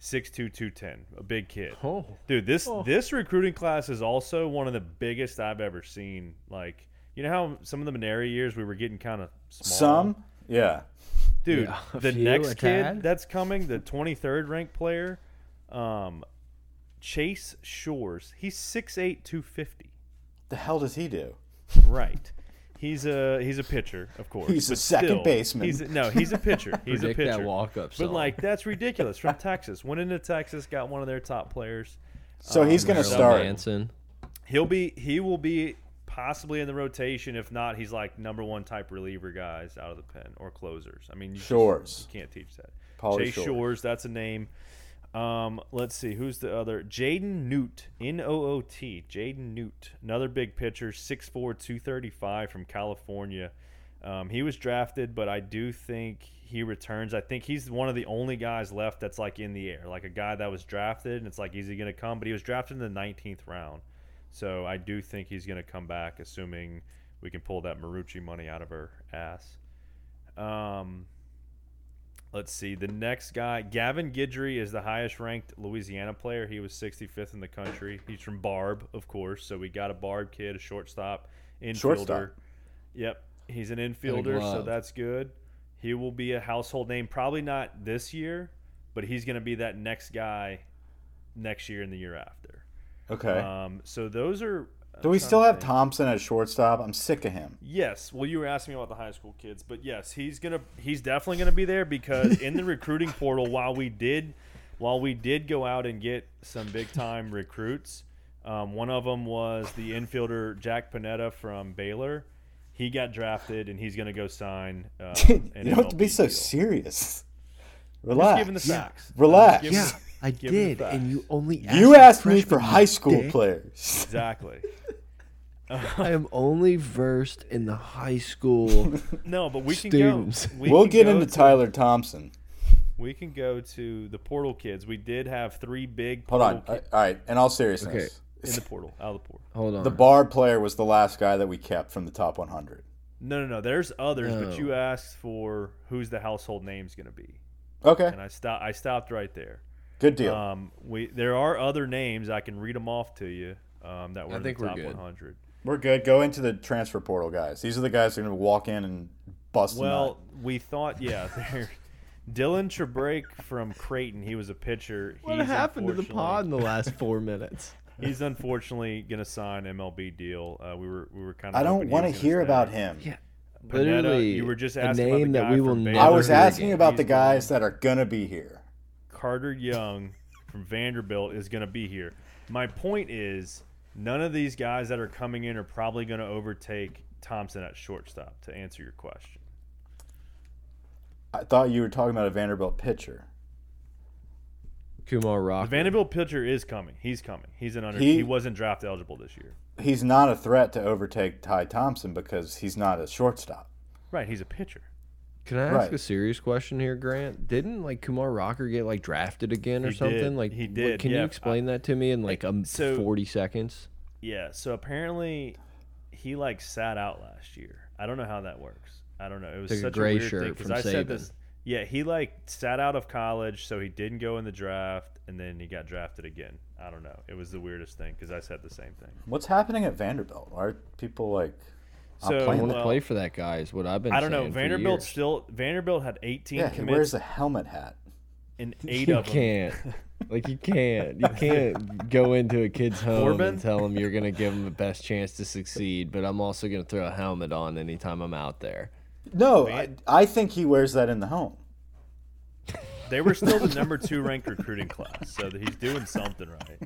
Six two two ten. A big kid. Oh. Dude, this this recruiting class is also one of the biggest I've ever seen. Like, you know how some of the Mainieri years we were getting kind of small. Some? Yeah. dude. Yeah, the few, next kid that's coming, the 23rd ranked player, um, Chase Shores. He's 6'8", 250. The hell does he do? Right. He's a he's a pitcher, of course. He's a second still, baseman. He's a, no, he's a pitcher. He's Predict a that pitcher. walk-up But like that's ridiculous. From Texas, went into Texas, got one of their top players. So he's um, going to start. Manson. He'll be he will be possibly in the rotation. If not, he's like number one type reliever guys out of the pen or closers. I mean, you just- you can't teach that. Pauly Chase Shores. Shores. that's a name. Um, let's see who's the other. Jaden Noot, N O O T. Jaden Noot, another big pitcher, 6'4", 235 from California. Um, he was drafted, but I do think he returns. I think he's one of the only guys left that's like in the air, like a guy that was drafted, and it's like, is he going to come? But he was drafted in the 19th round, so I do think he's going to come back, assuming we can pull that Marucci money out of her ass. Um, let's see. The next guy, Gavin Guidry, is the highest ranked Louisiana player. He was 65th in the country. He's from Barbe, of course. So we got a Barbe kid, a shortstop, infielder. Shortstop. Yep, he's an infielder, so that's good. He will be a household name. Probably not this year, but he's going to be that next guy next year and the year after. Okay. Um, so those are. Do we still have. Thompson at shortstop? I'm sick of him. Yes. Well, you were asking me about the high school kids, but yes, he's gonna he's definitely gonna be there because in the recruiting portal, while we did while we did go out and get some big time recruits, um, one of them was the infielder Jack Panetta from Baylor. He got drafted and he's gonna go sign. Uh, you don't have to be MLB so deal. serious. Just Relax. giving the facts. Relax. Giving- Yeah, I Give did, and you only You asked me for high school dick. players. Exactly. I am only versed in the high school. No, but we can Students. go. We we'll can get go into to- Tyler Thompson. We can go to the portal kids. We did have three big Hold on. ki- All right. In all seriousness, Okay. in the portal, out of the portal. Hold on. the Barbe player was the last guy that we kept from the top 100. No, no, no. There's others, but you oh. asked for who's the household name's going to be, Okay. and I stopped. I stopped right there. Good deal. Um, we there are other names. I can read them off to you. Um, that were I in think the we're top good. 100. We're good. Go into the transfer portal guys. These are the guys that are going to walk in and bust Well, nut. we thought, yeah, they're- Dylan Tebrake from Creighton. He was a pitcher. what He's happened to the unfortunately- pod in the last four minutes? He's unfortunately going to sign MLB deal. Uh, we were we were kind of. I don't want to hear about him. Yeah. Panetta, Literally, you were just a asking about the name that we will Baylor. I was asking again. about the He's guys that are gonna be here. Carter Young from Vanderbilt is going to be here. My point is, none of these guys that are coming in are probably going to overtake Thompson at shortstop. To answer your question, I thought you were talking about a Vanderbilt pitcher. Kumar the Rock. Vanderbilt pitcher is coming. He's coming. He's an under. He, He- wasn't draft eligible this year. He's not a threat to overtake Ty Thompson because he's not a shortstop. Right. He's a pitcher. Can I ask Right. a serious question here, Grant? Didn't like Kumar Rocker get like drafted again or He something? did. Like He what- did, Can you yeah. explain that to me in like um so- forty seconds? Yeah. So apparently, he like sat out last year. I don't know how that works. I don't know. It was Like a such gray weird shirt thing because from I said this. Yeah, he like sat out of college, so he didn't go in the draft, and then he got drafted again. I don't know. It was the weirdest thing because I said the same thing. What's happening at Vanderbilt? Are people like not So- I playing want there? to play for that guy. Is what I've been. I don't know. saying for Vanderbilt still Vanderbilt had 18 Yeah, he commits wears a helmet hat. and eight You of them. can't. like you can't. You can't go into a kid's home Corbin? and tell him you're gonna give him the best chance to succeed. But I'm also gonna throw a helmet on anytime I'm out there. No, I, I think he wears that in the home. They were still the number two ranked recruiting class, so he's doing something right.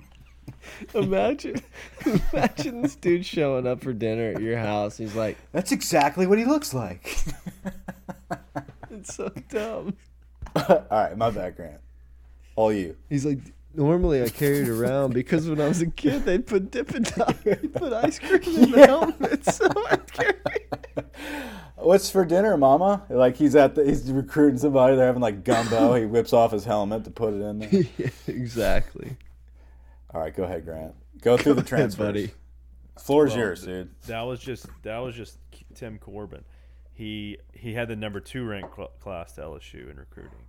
Imagine, imagine this dude showing up for dinner at your house. He's like, That's exactly what he looks like. it's so dumb. All right, my bad, Grant. All you. He's like, normally I carry it around because when I was a kid, they'd put Dippin' Dots, they'd put ice cream in the helmet, so I'd carry. What's for dinner, Mama? Like he's at the he's recruiting somebody. They're having like gumbo. he whips off his helmet to put it in there. Yeah, exactly. All right, go ahead, Grant. Go through the ahead, transfers. buddy. Floor's Well, yours, dude. That was just that was just Tim Corbin. He he had the number two ranked cl- class to LSU in recruiting,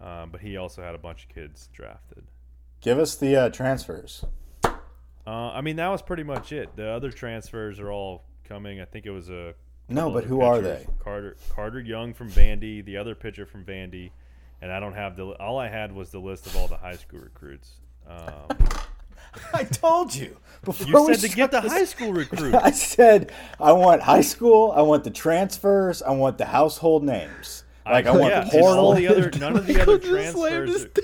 um, but he also had a bunch of kids drafted. Give us the uh, transfers. Uh, I mean, that was pretty much it. The other transfers are all coming. I think it was a No, but other who are they? Carter Carter Young from Vandy, the other pitcher from Vandy, and I don't have the. All I had was the list of all the high school recruits. Um, I told you before you we said to get the started high school recruit. I said I want high school. I want the transfers. I want the household names. Like I, want yeah, the all the other none of the other Michael just slammed his transfers.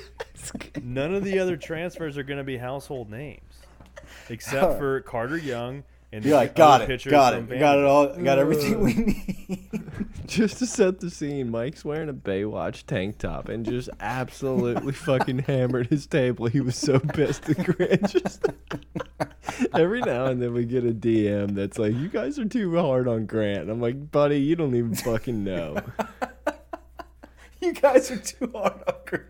are- None of the other transfers are going to be household names, except for Carter Young and You're like, got it, got it, got it all, got everything we need. Just to set the scene, Mike's wearing a Baywatch tank top and just absolutely fucking hammered his table. He was so pissed at Grant. Just every now and then we get a DM that's like, "You guys are too hard on Grant." And I'm like, "Buddy, you don't even fucking know." you guys are too hard on Grant.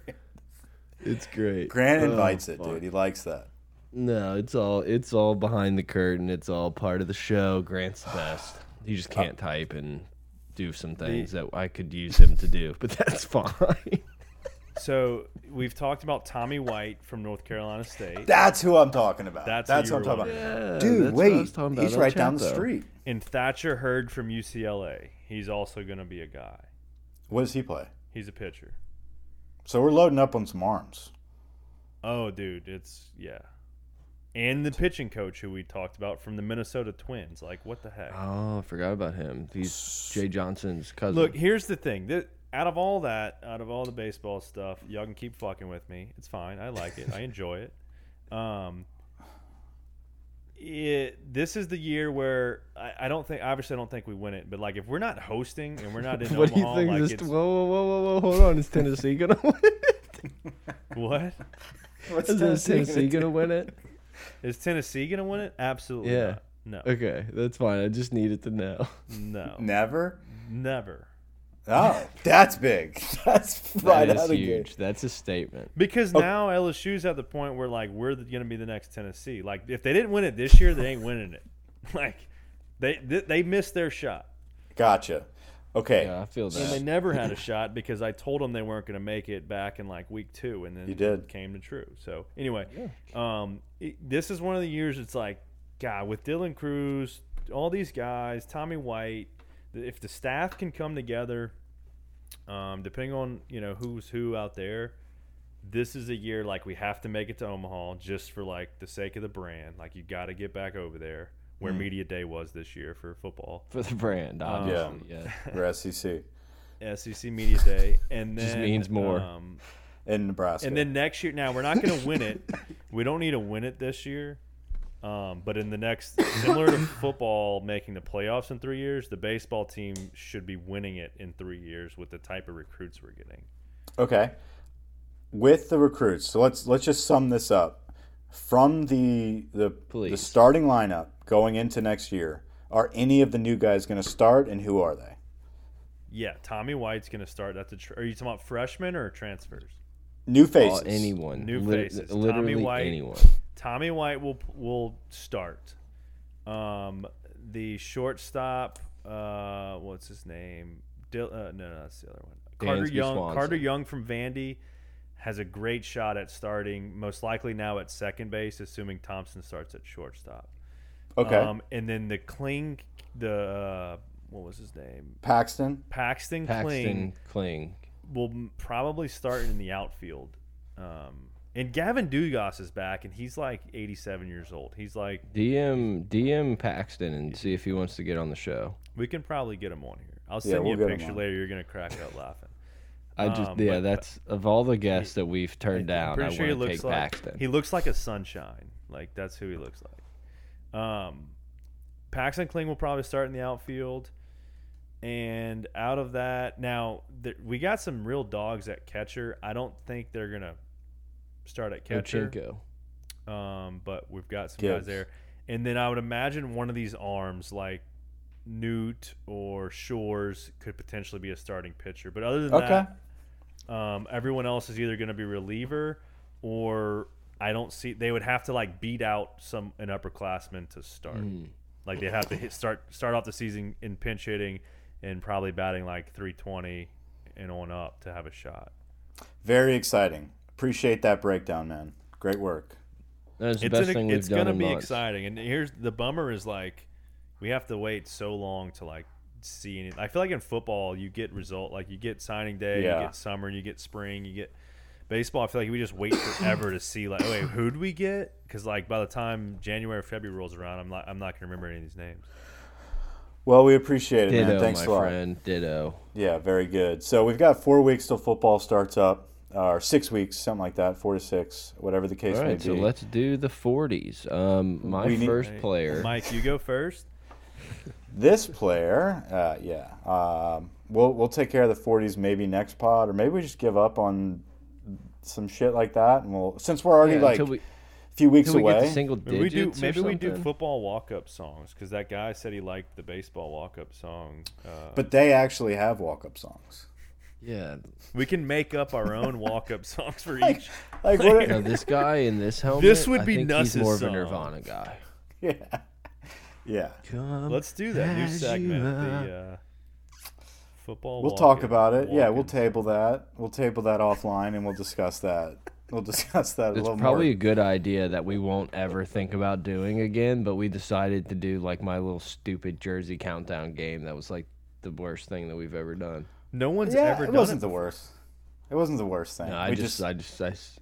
It's great. Grant Oh, invites it, dude. He likes that. No, it's all it's all behind the curtain. It's all part of the show. Grant's the best. He just can't type and do some things that I could use him to do, but that's fine. So we've talked about Tommy White from North Carolina State That's who I'm talking about. That's That's, who what I'm talking about. Yeah, Dude, that's what I was wait. talking about He's El right down the Chapo. street. and Thatcher Hurd from UCLA. He's also going to be a guy. What does he play? He's a pitcher. So we're loading up on some arms. Oh, dude, it's yeah. And the pitching coach who we talked about from the Minnesota Twins. Like, what the heck? Oh, I forgot about him. He's Jay Johnson's cousin. Look, here's the thing. That out of all that, out of all the baseball stuff, y'all can keep fucking with me. It's fine. I like it. I enjoy it. Um, it this is the year where I, I don't think obviously I don't think we win it, but like if we're not hosting and we're not in what do you Omaha, think? like This, whoa, whoa, whoa, whoa, whoa! Hold on, is Tennessee gonna win it? what What's Is Tennessee gonna win it? Is Tennessee gonna win it? Absolutely Yeah. not. No. Okay, that's fine. I just needed to know. No, no, Never? never. Oh, that's big. That's right that is out is of the gate. huge. That's a statement. Because oh. now LSU's at the point where like we're going to be the next Tennessee. Like if they didn't win it this year, they ain't winning it. Like they they, they missed their shot. Gotcha. Okay. Yeah, I feel that. And they never had a shot because I told them they weren't going to make it back in like week two, and then You did. it came to true. So anyway, um, it- this is one of the years. It's like, God, with Dylan Crews, all these guys, Tommy White, if the staff can come together, um, depending on you know who's who out there, this is a year like we have to make it to Omaha just for like the sake of the brand. Like you got to get back over there. Where media day was this year for football. for the brand, obviously. Yeah. For SEC SEC media day, and then Just means more. Um, in Nebraska. and then next year, now we're not going to win it. We don't need to win it this year. Um, but in the next, similar to football making the playoffs in three years, the baseball team should be winning it in three years with the type of recruits we're getting. Okay. With the recruits, so let's let's just sum this up. From the the, the starting lineup going into next year, are any of the new guys going to start, and who are they? Yeah, Tommy White's going to start. That's a. Tr- are you talking about freshmen or transfers? New Oh, faces. anyone. New Lit- faces. Tommy Literally White. anyone. Tommy White will will start. Um, the shortstop, uh, what's his name? Dil- uh, no, no, that's the other one. Carter Dansby Young. Swanson. Carter Young from Vandy has a great shot at starting. Most likely now at second base, assuming Thompson starts at shortstop. Okay. Um, and then the Kling, the uh, what was his name? Paxton. Paxton, Kling Paxton Kling. will probably start in the outfield. Um, and Gavin Dugas is back, and he's like 87 years old. He's like, DM DM Paxton and see if he wants to get on the show. we can probably get him on here. I'll Yeah, send we'll you a picture later. You're gonna crack up laughing. I just Um, yeah, but- that's of all the guests that we've turned down. I'm pretty I sure he looks like Paxton. he looks like a sunshine. Like that's who he looks like. Um, Paxton Kling will probably start in the outfield, and out of that, now th- we got some real dogs at catcher. I don't think they're gonna start at catcher. Ochinko. Um, but we've got some Gibbs. guys there. And then I would imagine one of these arms, like Noot or Shores, could potentially be a starting pitcher. But other than Okay. that, um, everyone else is either going to be reliever or I don't see they would have to like beat out some an upperclassman to start. Hmm. Like they have to hit, start start off the season in pinch hitting and probably batting like 320 and on up to have a shot. Very exciting. Appreciate that breakdown, man. Great work. That's the it's best an, thing we've it's done gonna in be months. exciting and here's the bummer is like we have to wait so long to like see any i feel like in football you get result like you get signing day Yeah. you get summer you get spring you get baseball i feel like we just wait forever to see like wait who'd we get because like by the time january or february rolls around i'm not i'm not gonna remember any of these names Well, we appreciate it, Ditto, man. Thanks my a lot. friend. Ditto. Yeah, very good. So we've got four weeks till football starts up, or six weeks, something like that, four to six, whatever the case All may right, be. so let's do the 40s. Um, my We need- first player. mike you go first This player, uh, yeah, um, we'll we'll take care of the 40s maybe next pod, or maybe we just give up on some shit like that, and we'll since we're already Yeah, like until we, a few weeks until we away. to single maybe we do maybe we do football walk-up songs because that guy said he liked the baseball walk-up song uh, but they actually have walk-up songs. Yeah. we can make up our own walk-up songs for each like what? Now, this guy in this helmet, This would I be think Nuss's he's more of a. Nirvana guy. yeah, yeah. Let's do that new segment. The uh, football. We'll talk about it. Yeah, we'll table that. We'll table that offline, and we'll discuss that. We'll discuss that a It's little probably more. a good idea that we won't ever think about doing again, but we decided to do like my little stupid Jersey countdown game that was like the worst thing that we've ever done. No one's Yeah, ever it done wasn't it the worst. It wasn't the worst thing. No, I we just, I just, I s-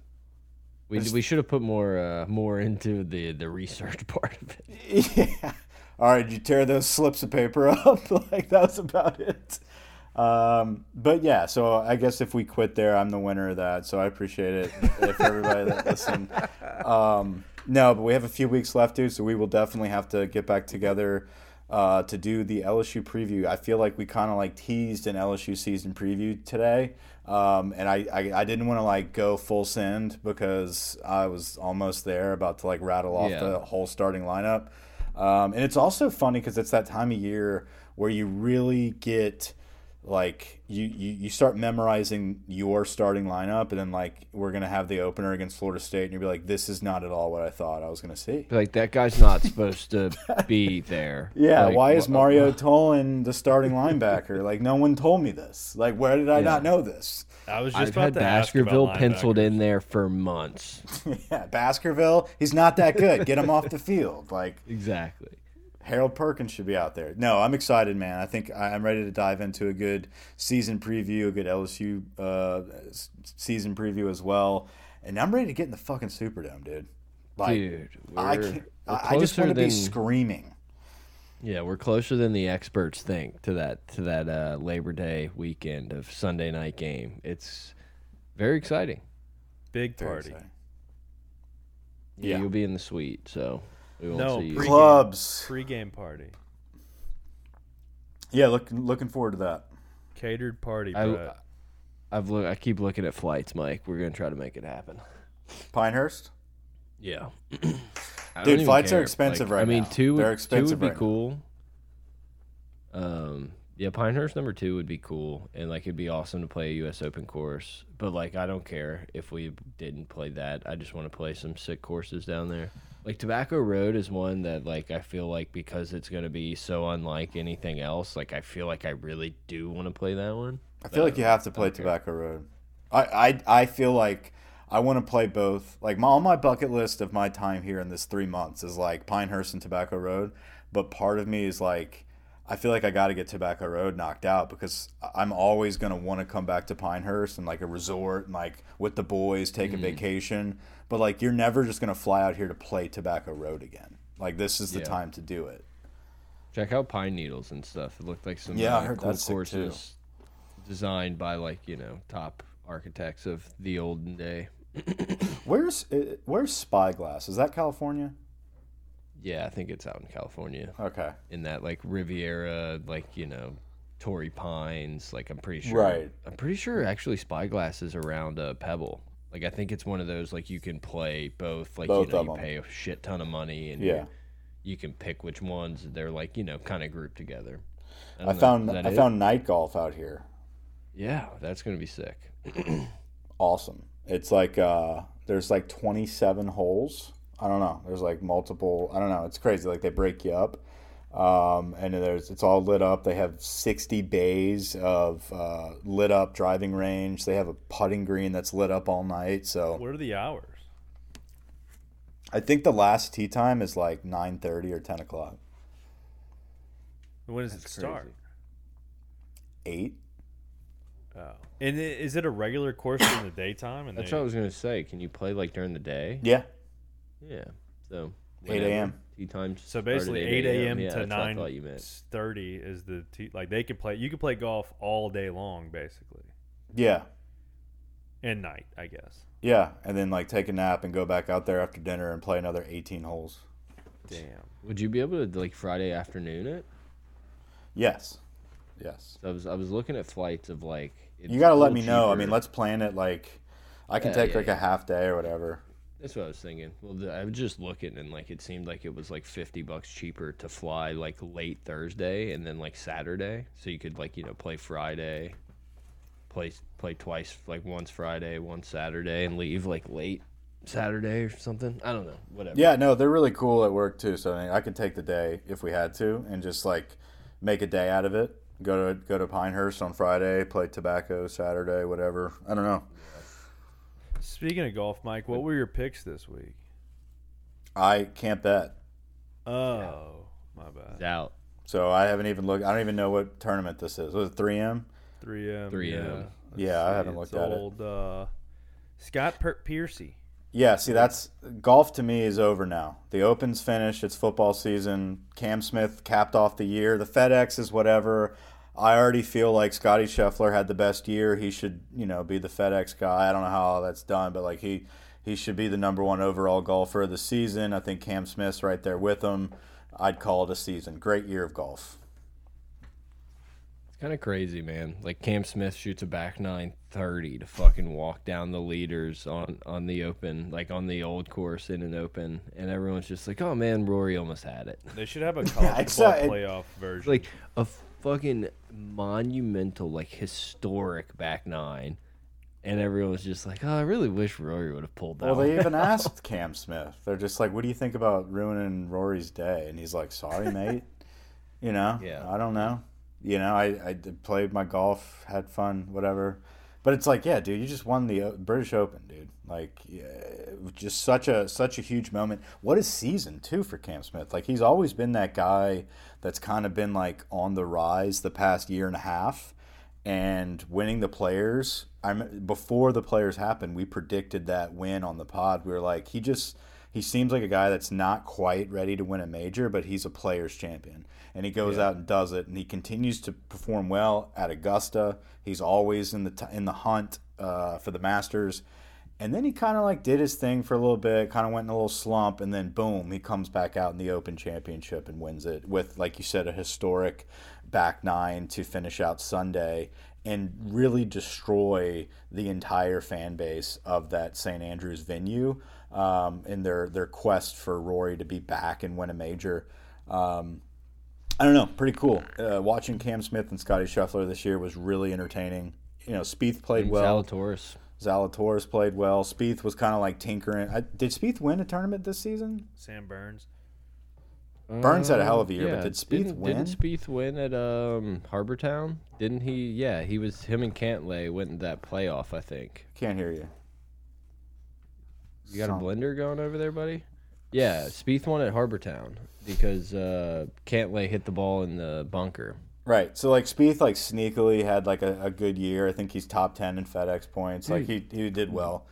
we, just- we should have put more uh, more into the the research part of it. yeah. All right, you tear those slips of paper up. like that was about it. Um, but yeah, so I guess if we quit there, I'm the winner of that. So I appreciate it if everybody that listened. Um, no, but we have a few weeks left, dude. So we will definitely have to get back together uh, to do the LSU preview. I feel like we kind of like teased an LSU season preview today, um, and I, I I didn't want to like go full send because I was almost there, about to like rattle off Yeah. the whole starting lineup. Um, and it's also funny because it's that time of year where you really get like you, you you start memorizing your starting lineup, and then like we're gonna have the opener against Florida State, and you'll be like, this is not at all what I thought I was gonna see. Like that guy's not supposed to be there. Yeah, Like, why is wha- Mario Tolan the starting linebacker? Like no one told me this. Like where did I not know this? I was just I've about had to ask about Baskerville penciled in there for months. yeah, Baskerville, he's not that good. Get him off the field. Like Exactly. Harold Perkins should be out there. No, I'm excited, man. I think I- I'm ready to dive into a good season preview, a good LSU uh, season preview as well, and I'm ready to get in the fucking Superdome, dude. Like, Dude, I we're- can't, we're I I just want to be screaming. Yeah, we're closer than the experts think to that to that uh, Labor Day weekend of Sunday night game. It's very exciting. Big Very party. exciting. Yeah, Yeah. you'll be in the suite, so we won't No, see you. pre- Clubs. Pre-game party. Yeah, looking looking forward to that. Catered party, I, I've look. I keep looking at flights, Mike. We're gonna try to make it happen. Pinehurst. Yeah, Dude, even flights are expensive Like, right I mean, two They're would, expensive two would be right now. cool. Um, yeah, Pinehurst number two would be cool, and like it'd be awesome to play a U.S. Open course. But like, I don't care if we didn't play that. I just want to play some sick courses down there. Like Tobacco Road is one that like I feel like because it's gonna be so unlike anything else. Like I feel like I really do want to play that one. I feel like you have to play Tobacco Road. I, I I feel like I want to play both. Like my, on my bucket list of my time here in this three months is like Pinehurst and Tobacco Road. But part of me is like, I feel like I got to get Tobacco Road knocked out because I'm always gonna want to come back to Pinehurst and like a resort and like with the boys take a vacation. But like you're never just gonna fly out here to play Tobacco Road again. Like this is the Yeah. time to do it. Check out Pine Needles and stuff. It looked like some Yeah, I uh, heard cool that's sick, too. courses designed by like you know top architects of the olden day. Where's uh, where's Spyglass? Is that California? Yeah, I think it's out in California Okay. in that like Riviera, like you know, Torrey Pines. Like I'm pretty sure. Right. I'm pretty sure actually Spyglass is around uh, Pebble. Like I think it's one of those like you can play both. Like Both you know of you 'em. pay a shit ton of money and Yeah. you, you can pick which ones they're like you know kind of grouped together. I know, found I it? found night golf out here. Yeah, that's gonna be sick. Awesome. It's like uh there's like 27 holes. I don't know. There's like multiple. I don't know. It's crazy. Like they break you up, um, and there's it's all lit up. They have 60 bays of uh, lit up driving range. They have a putting green that's lit up all night. So What are the hours? I think the last tee time is like 9:30 or 10 o'clock. When does it start? Eight. Oh. And is it a regular course in the daytime? And That's they, what I was gonna say. Can you play like during the day? Yeah. Yeah. So 8 a.m.. Tee times. So basically, eight a.m. To that's what nine thought you meant. thirty is the t- like they could play. You could play golf all day long, basically, Yeah. and night, I guess. Yeah. And then like take a nap and go back out there after dinner and play another 18 holes. Damn. Would you be able to like Friday afternoon it? Yes. Yes. So I was I was looking at flights of like. You got to let little me know. I mean, let's plan it like I can Yeah, take yeah, like a half day or whatever. That's what I was thinking. Well, the, I was just looking and like it seemed like it was like fifty bucks cheaper to fly like late Thursday and then like Saturday, so you could like you know play Friday, play play twice like once Friday, once Saturday, and leave like late Saturday or something. I don't know. Whatever. Yeah, no, they're really cool at work too. So I, mean, I could take the day if we had to and just like make a day out of it. Go to go to Pinehurst on Friday, play tobacco Saturday, whatever. I don't know. Speaking of golf, Mike, what were your picks this week? I can't bet. Oh, my bad. It's out. So I haven't even looked. I don't even know what tournament this is. Was it 3M? 3M. 3M. Yeah, Let's Yeah, I haven't it's looked at it. old, Uh, Scott per- Piercy. Yeah, see, that's golf to me is over now. The Open's finished. It's football season. Cam Smith capped off the year. The FedEx is whatever. I already feel like Scotty Scheffler had the best year. He should, you know, be the FedEx guy. I don't know how that's done, but like he he should be the number one overall golfer of the season. I think Cam Smith's right there with him. I'd call it a season. Great year of golf. It's kind of crazy, man. Like Cam Smith shoots a back nine thirty to fucking walk down the leaders on on the open, like on the old course in an open, and everyone's just like, "Oh man, Rory almost had it." They should have a college except- football playoff version. like a fucking monumental, like historic back nine, and everyone was just like, "Oh, I really wish Rory would have pulled that." Well, they even asked Cam Smith. They're just like, "What do you think about ruining Rory's day?" And he's like, "Sorry, mate. You know, Yeah. I don't know. You know, I I played my golf, had fun, whatever." But it's like, yeah, dude, you just won the uh, British Open, dude. Like, yeah, just such a such a huge moment. What a season too for Cam Smith. Like, he's always been that guy that's kind of been like on the rise the past year and a half and winning the players. I'm before the players happened, we predicted that win on the pod. We were like, he just he seems like a guy that's not quite ready to win a major, but he's a player's champion. And he goes out and does it, and he continues to perform well at Augusta. He's always in the t- in the hunt uh, for the Masters. And then he kind of like did his thing for a little bit, kind of went in a little slump, and then boom, he comes back out in the Open Championship and wins it with, like you said, a historic back nine to finish out Sunday and really destroy the entire fan base of that St. Andrews venue um, in their their quest for Rory to be back and win a major. Um, I don't know, pretty cool. Uh, watching Cam Smith and Scotty Scheffler this year was really entertaining. You know, Spieth played well. Zalatoris. Zalatoris played well. Spieth was kind of like tinkering. I, did Spieth win a tournament this season? Sam Burns. Burns had a hell of a year, yeah, but did Spieth didn't, win? Didn't Spieth win at um, Harbour Town? Didn't he? Yeah, he was. Him and Cantlay went in that playoff. I think. Can't hear you. You got Some- a blender going over there, buddy? Yeah, Spieth won at Harbour Town because uh, Cantlay hit the ball in the bunker. Right. So like Spieth like sneakily had like a, a good year. I think he's top ten in FedEx points. Like he he did well.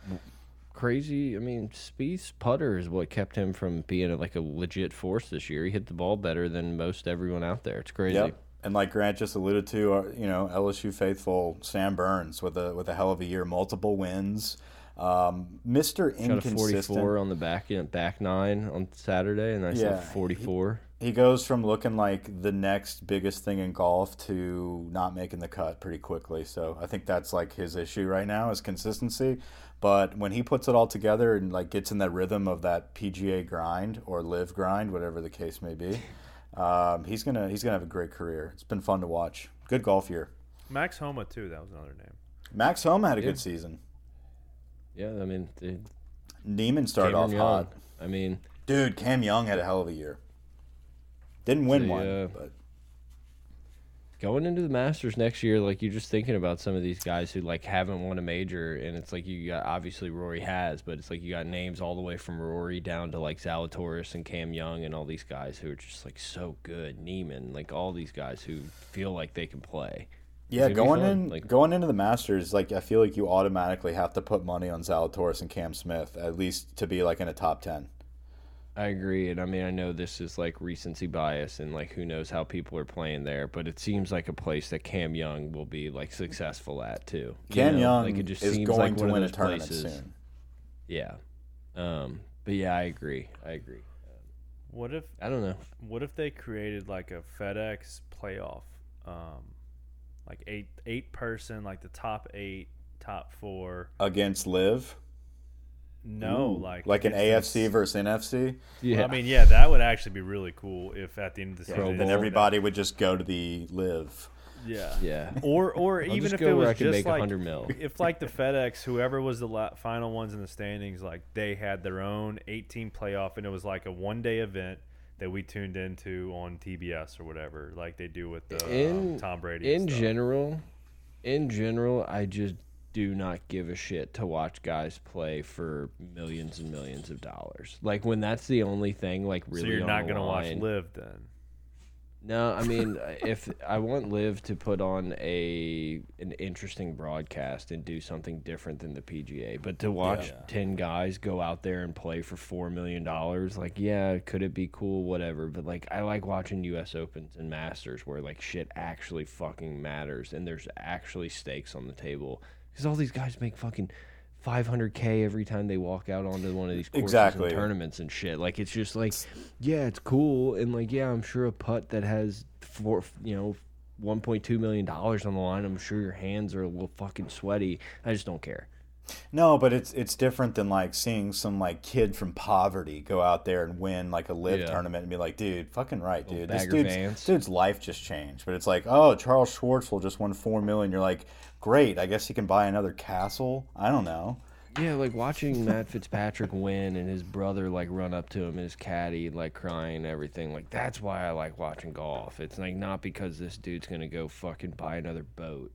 Crazy. I mean, Spieth's putter is what kept him from being like a legit force this year. He hit the ball better than most everyone out there. It's crazy. Yep. And like Grant just alluded to, uh, you know, LSU faithful Sam Burns with a with a hell of a year, multiple wins. Um, Mr. Shot Inconsistent. 44 on the back back nine on Saturday, and I Yeah, saw 44. He goes from looking like the next biggest thing in golf to not making the cut pretty quickly. So I think that's like his issue right now is consistency. But when he puts it all together and like gets in that rhythm of that PGA grind or live grind, whatever the case may be, um, he's gonna he's gonna have a great career. It's been fun to watch. Good golf year. Max Homa too. That was another name. Max Homa had a good season. Yeah, I mean, dude, Niemann started Cameron off Young. hot. I mean, Dude, Cam Young had a hell of a year. Didn't win The, one, but going into the Masters next year, like you're just thinking about some of these guys who like haven't won a major, and it's like you got obviously Rory has, but it's like you got names all the way from Rory down to like Zalatoris and Cam Young and all these guys who are just like so good. Niemann, like all these guys who feel like they can play. Yeah, going in like- going into the Masters, like I feel like you automatically have to put money on Zalatoris and Cam Smith at least to be like in a top ten. I agree, and I mean I know this is like recency bias, and like who knows how people are playing there, but it seems like a place that Cam Young will be like successful at too. you Cam know? Young like, it just is seems going like to win a tournament places. soon. Yeah. Um, but yeah, I agree. I agree. What if I don't know. what if they created like a FedEx playoff, um, like eight eight person, like the top eight, top four. against Live, No, like like an AFC the- versus NFC. Yeah. I mean, yeah, that would actually be really cool if at the end of the Pro season, then everybody would just go to the Live. yeah, yeah. or or I'll even if go it was just make like 100 mil. if like the FedEx, whoever was the la- final ones in the standings, like they had their own 18 playoff, and it was like a one day event that we tuned into on TBS or whatever, like they do with the In- um, Tom Brady. In stuff. general, in general, I just do not give a shit to watch guys play for millions and millions of dollars. Like when that's the only thing, like really. so you're not gonna watch. Live then. No, I mean, if I want Live to put on a an interesting broadcast and do something different than the PGA, but to watch ten guys go out there and play for four million dollars, like, yeah, could it be cool? Whatever, but like, I like watching U.S. Opens and Masters where like shit actually fucking matters and there's actually stakes on the table because all these guys make fucking. 500k every time they walk out onto one of these courses Exactly. and tournaments and shit. Like it's just like, yeah, it's cool, and like yeah, I'm sure a putt that has four, you know, 1.2 million dollars on the line. I'm sure your hands are a little fucking sweaty. I just don't care. No, but it's it's different than like seeing some like kid from poverty go out there and win like a live Yeah. tournament and be like, dude, fucking right, dude. This dude's, dude's life just changed. But it's like, oh, Charles Schwartzel just won four million. You're like, great. I guess he can buy another castle. I don't know. Yeah, like watching Matt Fitzpatrick win and his brother like run up to him and his caddy like crying and everything. Like that's why I like watching golf. It's like not because this dude's gonna go fucking buy another boat.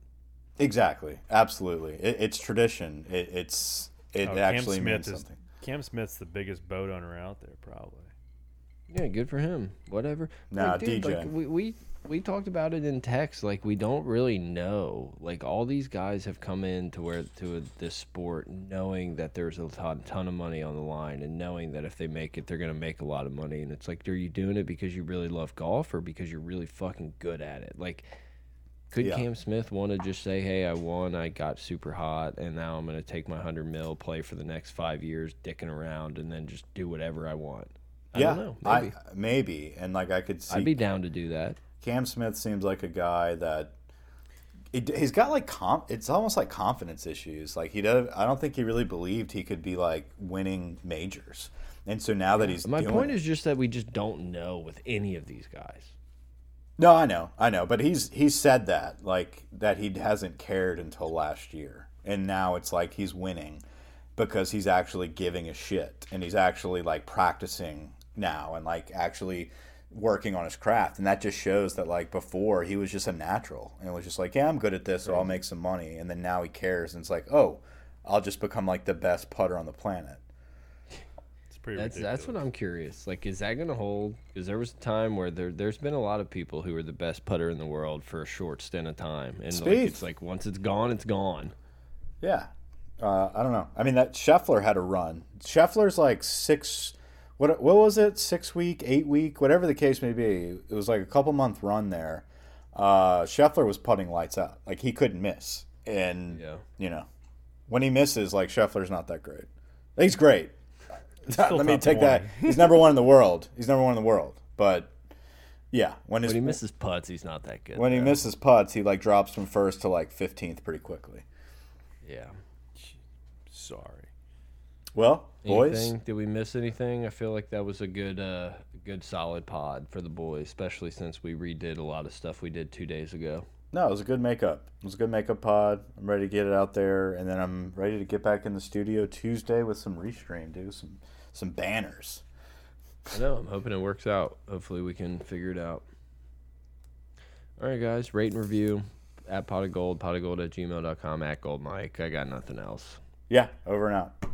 Exactly. Absolutely. It, it's tradition. It, it's it Oh, actually Cam means Smith is something. Cam Smith's the biggest boat owner out there, probably. Yeah, good for him. Whatever. Nah, like, dude, DJ. Like, we, we we talked about it in text. Like we don't really know. Like all these guys have come in to where to a, this sport knowing that there's a ton, ton of money on the line and knowing that if they make it, they're gonna make a lot of money. And it's like, are you doing it because you really love golf or because you're really fucking good at it? Like. Could Yeah. Cam Smith want to just say, "Hey, I won. I got super hot, and now I'm going to take my hundred mil, play for the next five years, dicking around, and then just do whatever I want"? I yeah, don't know. Maybe. I maybe, and like I could see I'd be down to do that. Cam Smith seems like a guy that it, he's got like comp. It's almost like confidence issues. Like he does. I don't think he really believed he could be like winning majors. And so now that he's My doing point is just that we just don't know with any of these guys. no, I know, I know, but he's he's said that like that he hasn't cared until last year, and now it's like he's winning because he's actually giving a shit and he's actually like practicing now and like actually working on his craft and that just shows that like before he was just a natural and it was just like yeah i'm good at this so i'll make some money and then now he cares and it's like oh i'll just become like the best putter on the planet It's pretty That's ridiculous. that's what I'm curious. Like, is that going to hold? Because there was a time where there there's been a lot of people who were the best putter in the world for a short stint of time, and like, it's like once it's gone, it's gone. Yeah. Uh, I don't know. I mean, that Scheffler had a run. Scheffler's like six. What what was it? Six week, eight week, whatever the case may be. It was like a couple month run there. Uh, Scheffler was putting lights out. Like he couldn't miss. And Yeah. you know, when he misses, like Scheffler's not that great. He's great. Let me take that. He's number one in the world. He's number one in the world. But yeah, when his When he misses putts, he's not that good. when he misses putts, he like drops from first to like fifteenth pretty quickly. yeah. Sorry. Well, boys. Anything? Did we miss anything? I feel like that was a good, uh, good solid pod for the boys, especially since we redid a lot of stuff we did two days ago. No, it was a good makeup. It was a good makeup pod. I'm ready to get it out there, and then I'm ready to get back in the studio Tuesday with some restream, dude. Some some banners. I know. I'm hoping it works out. Hopefully, we can figure it out. All right, guys. Rate and review at pot of gold, pot of gold at gmail.com, at gold mike. I got nothing else. Yeah, over and out.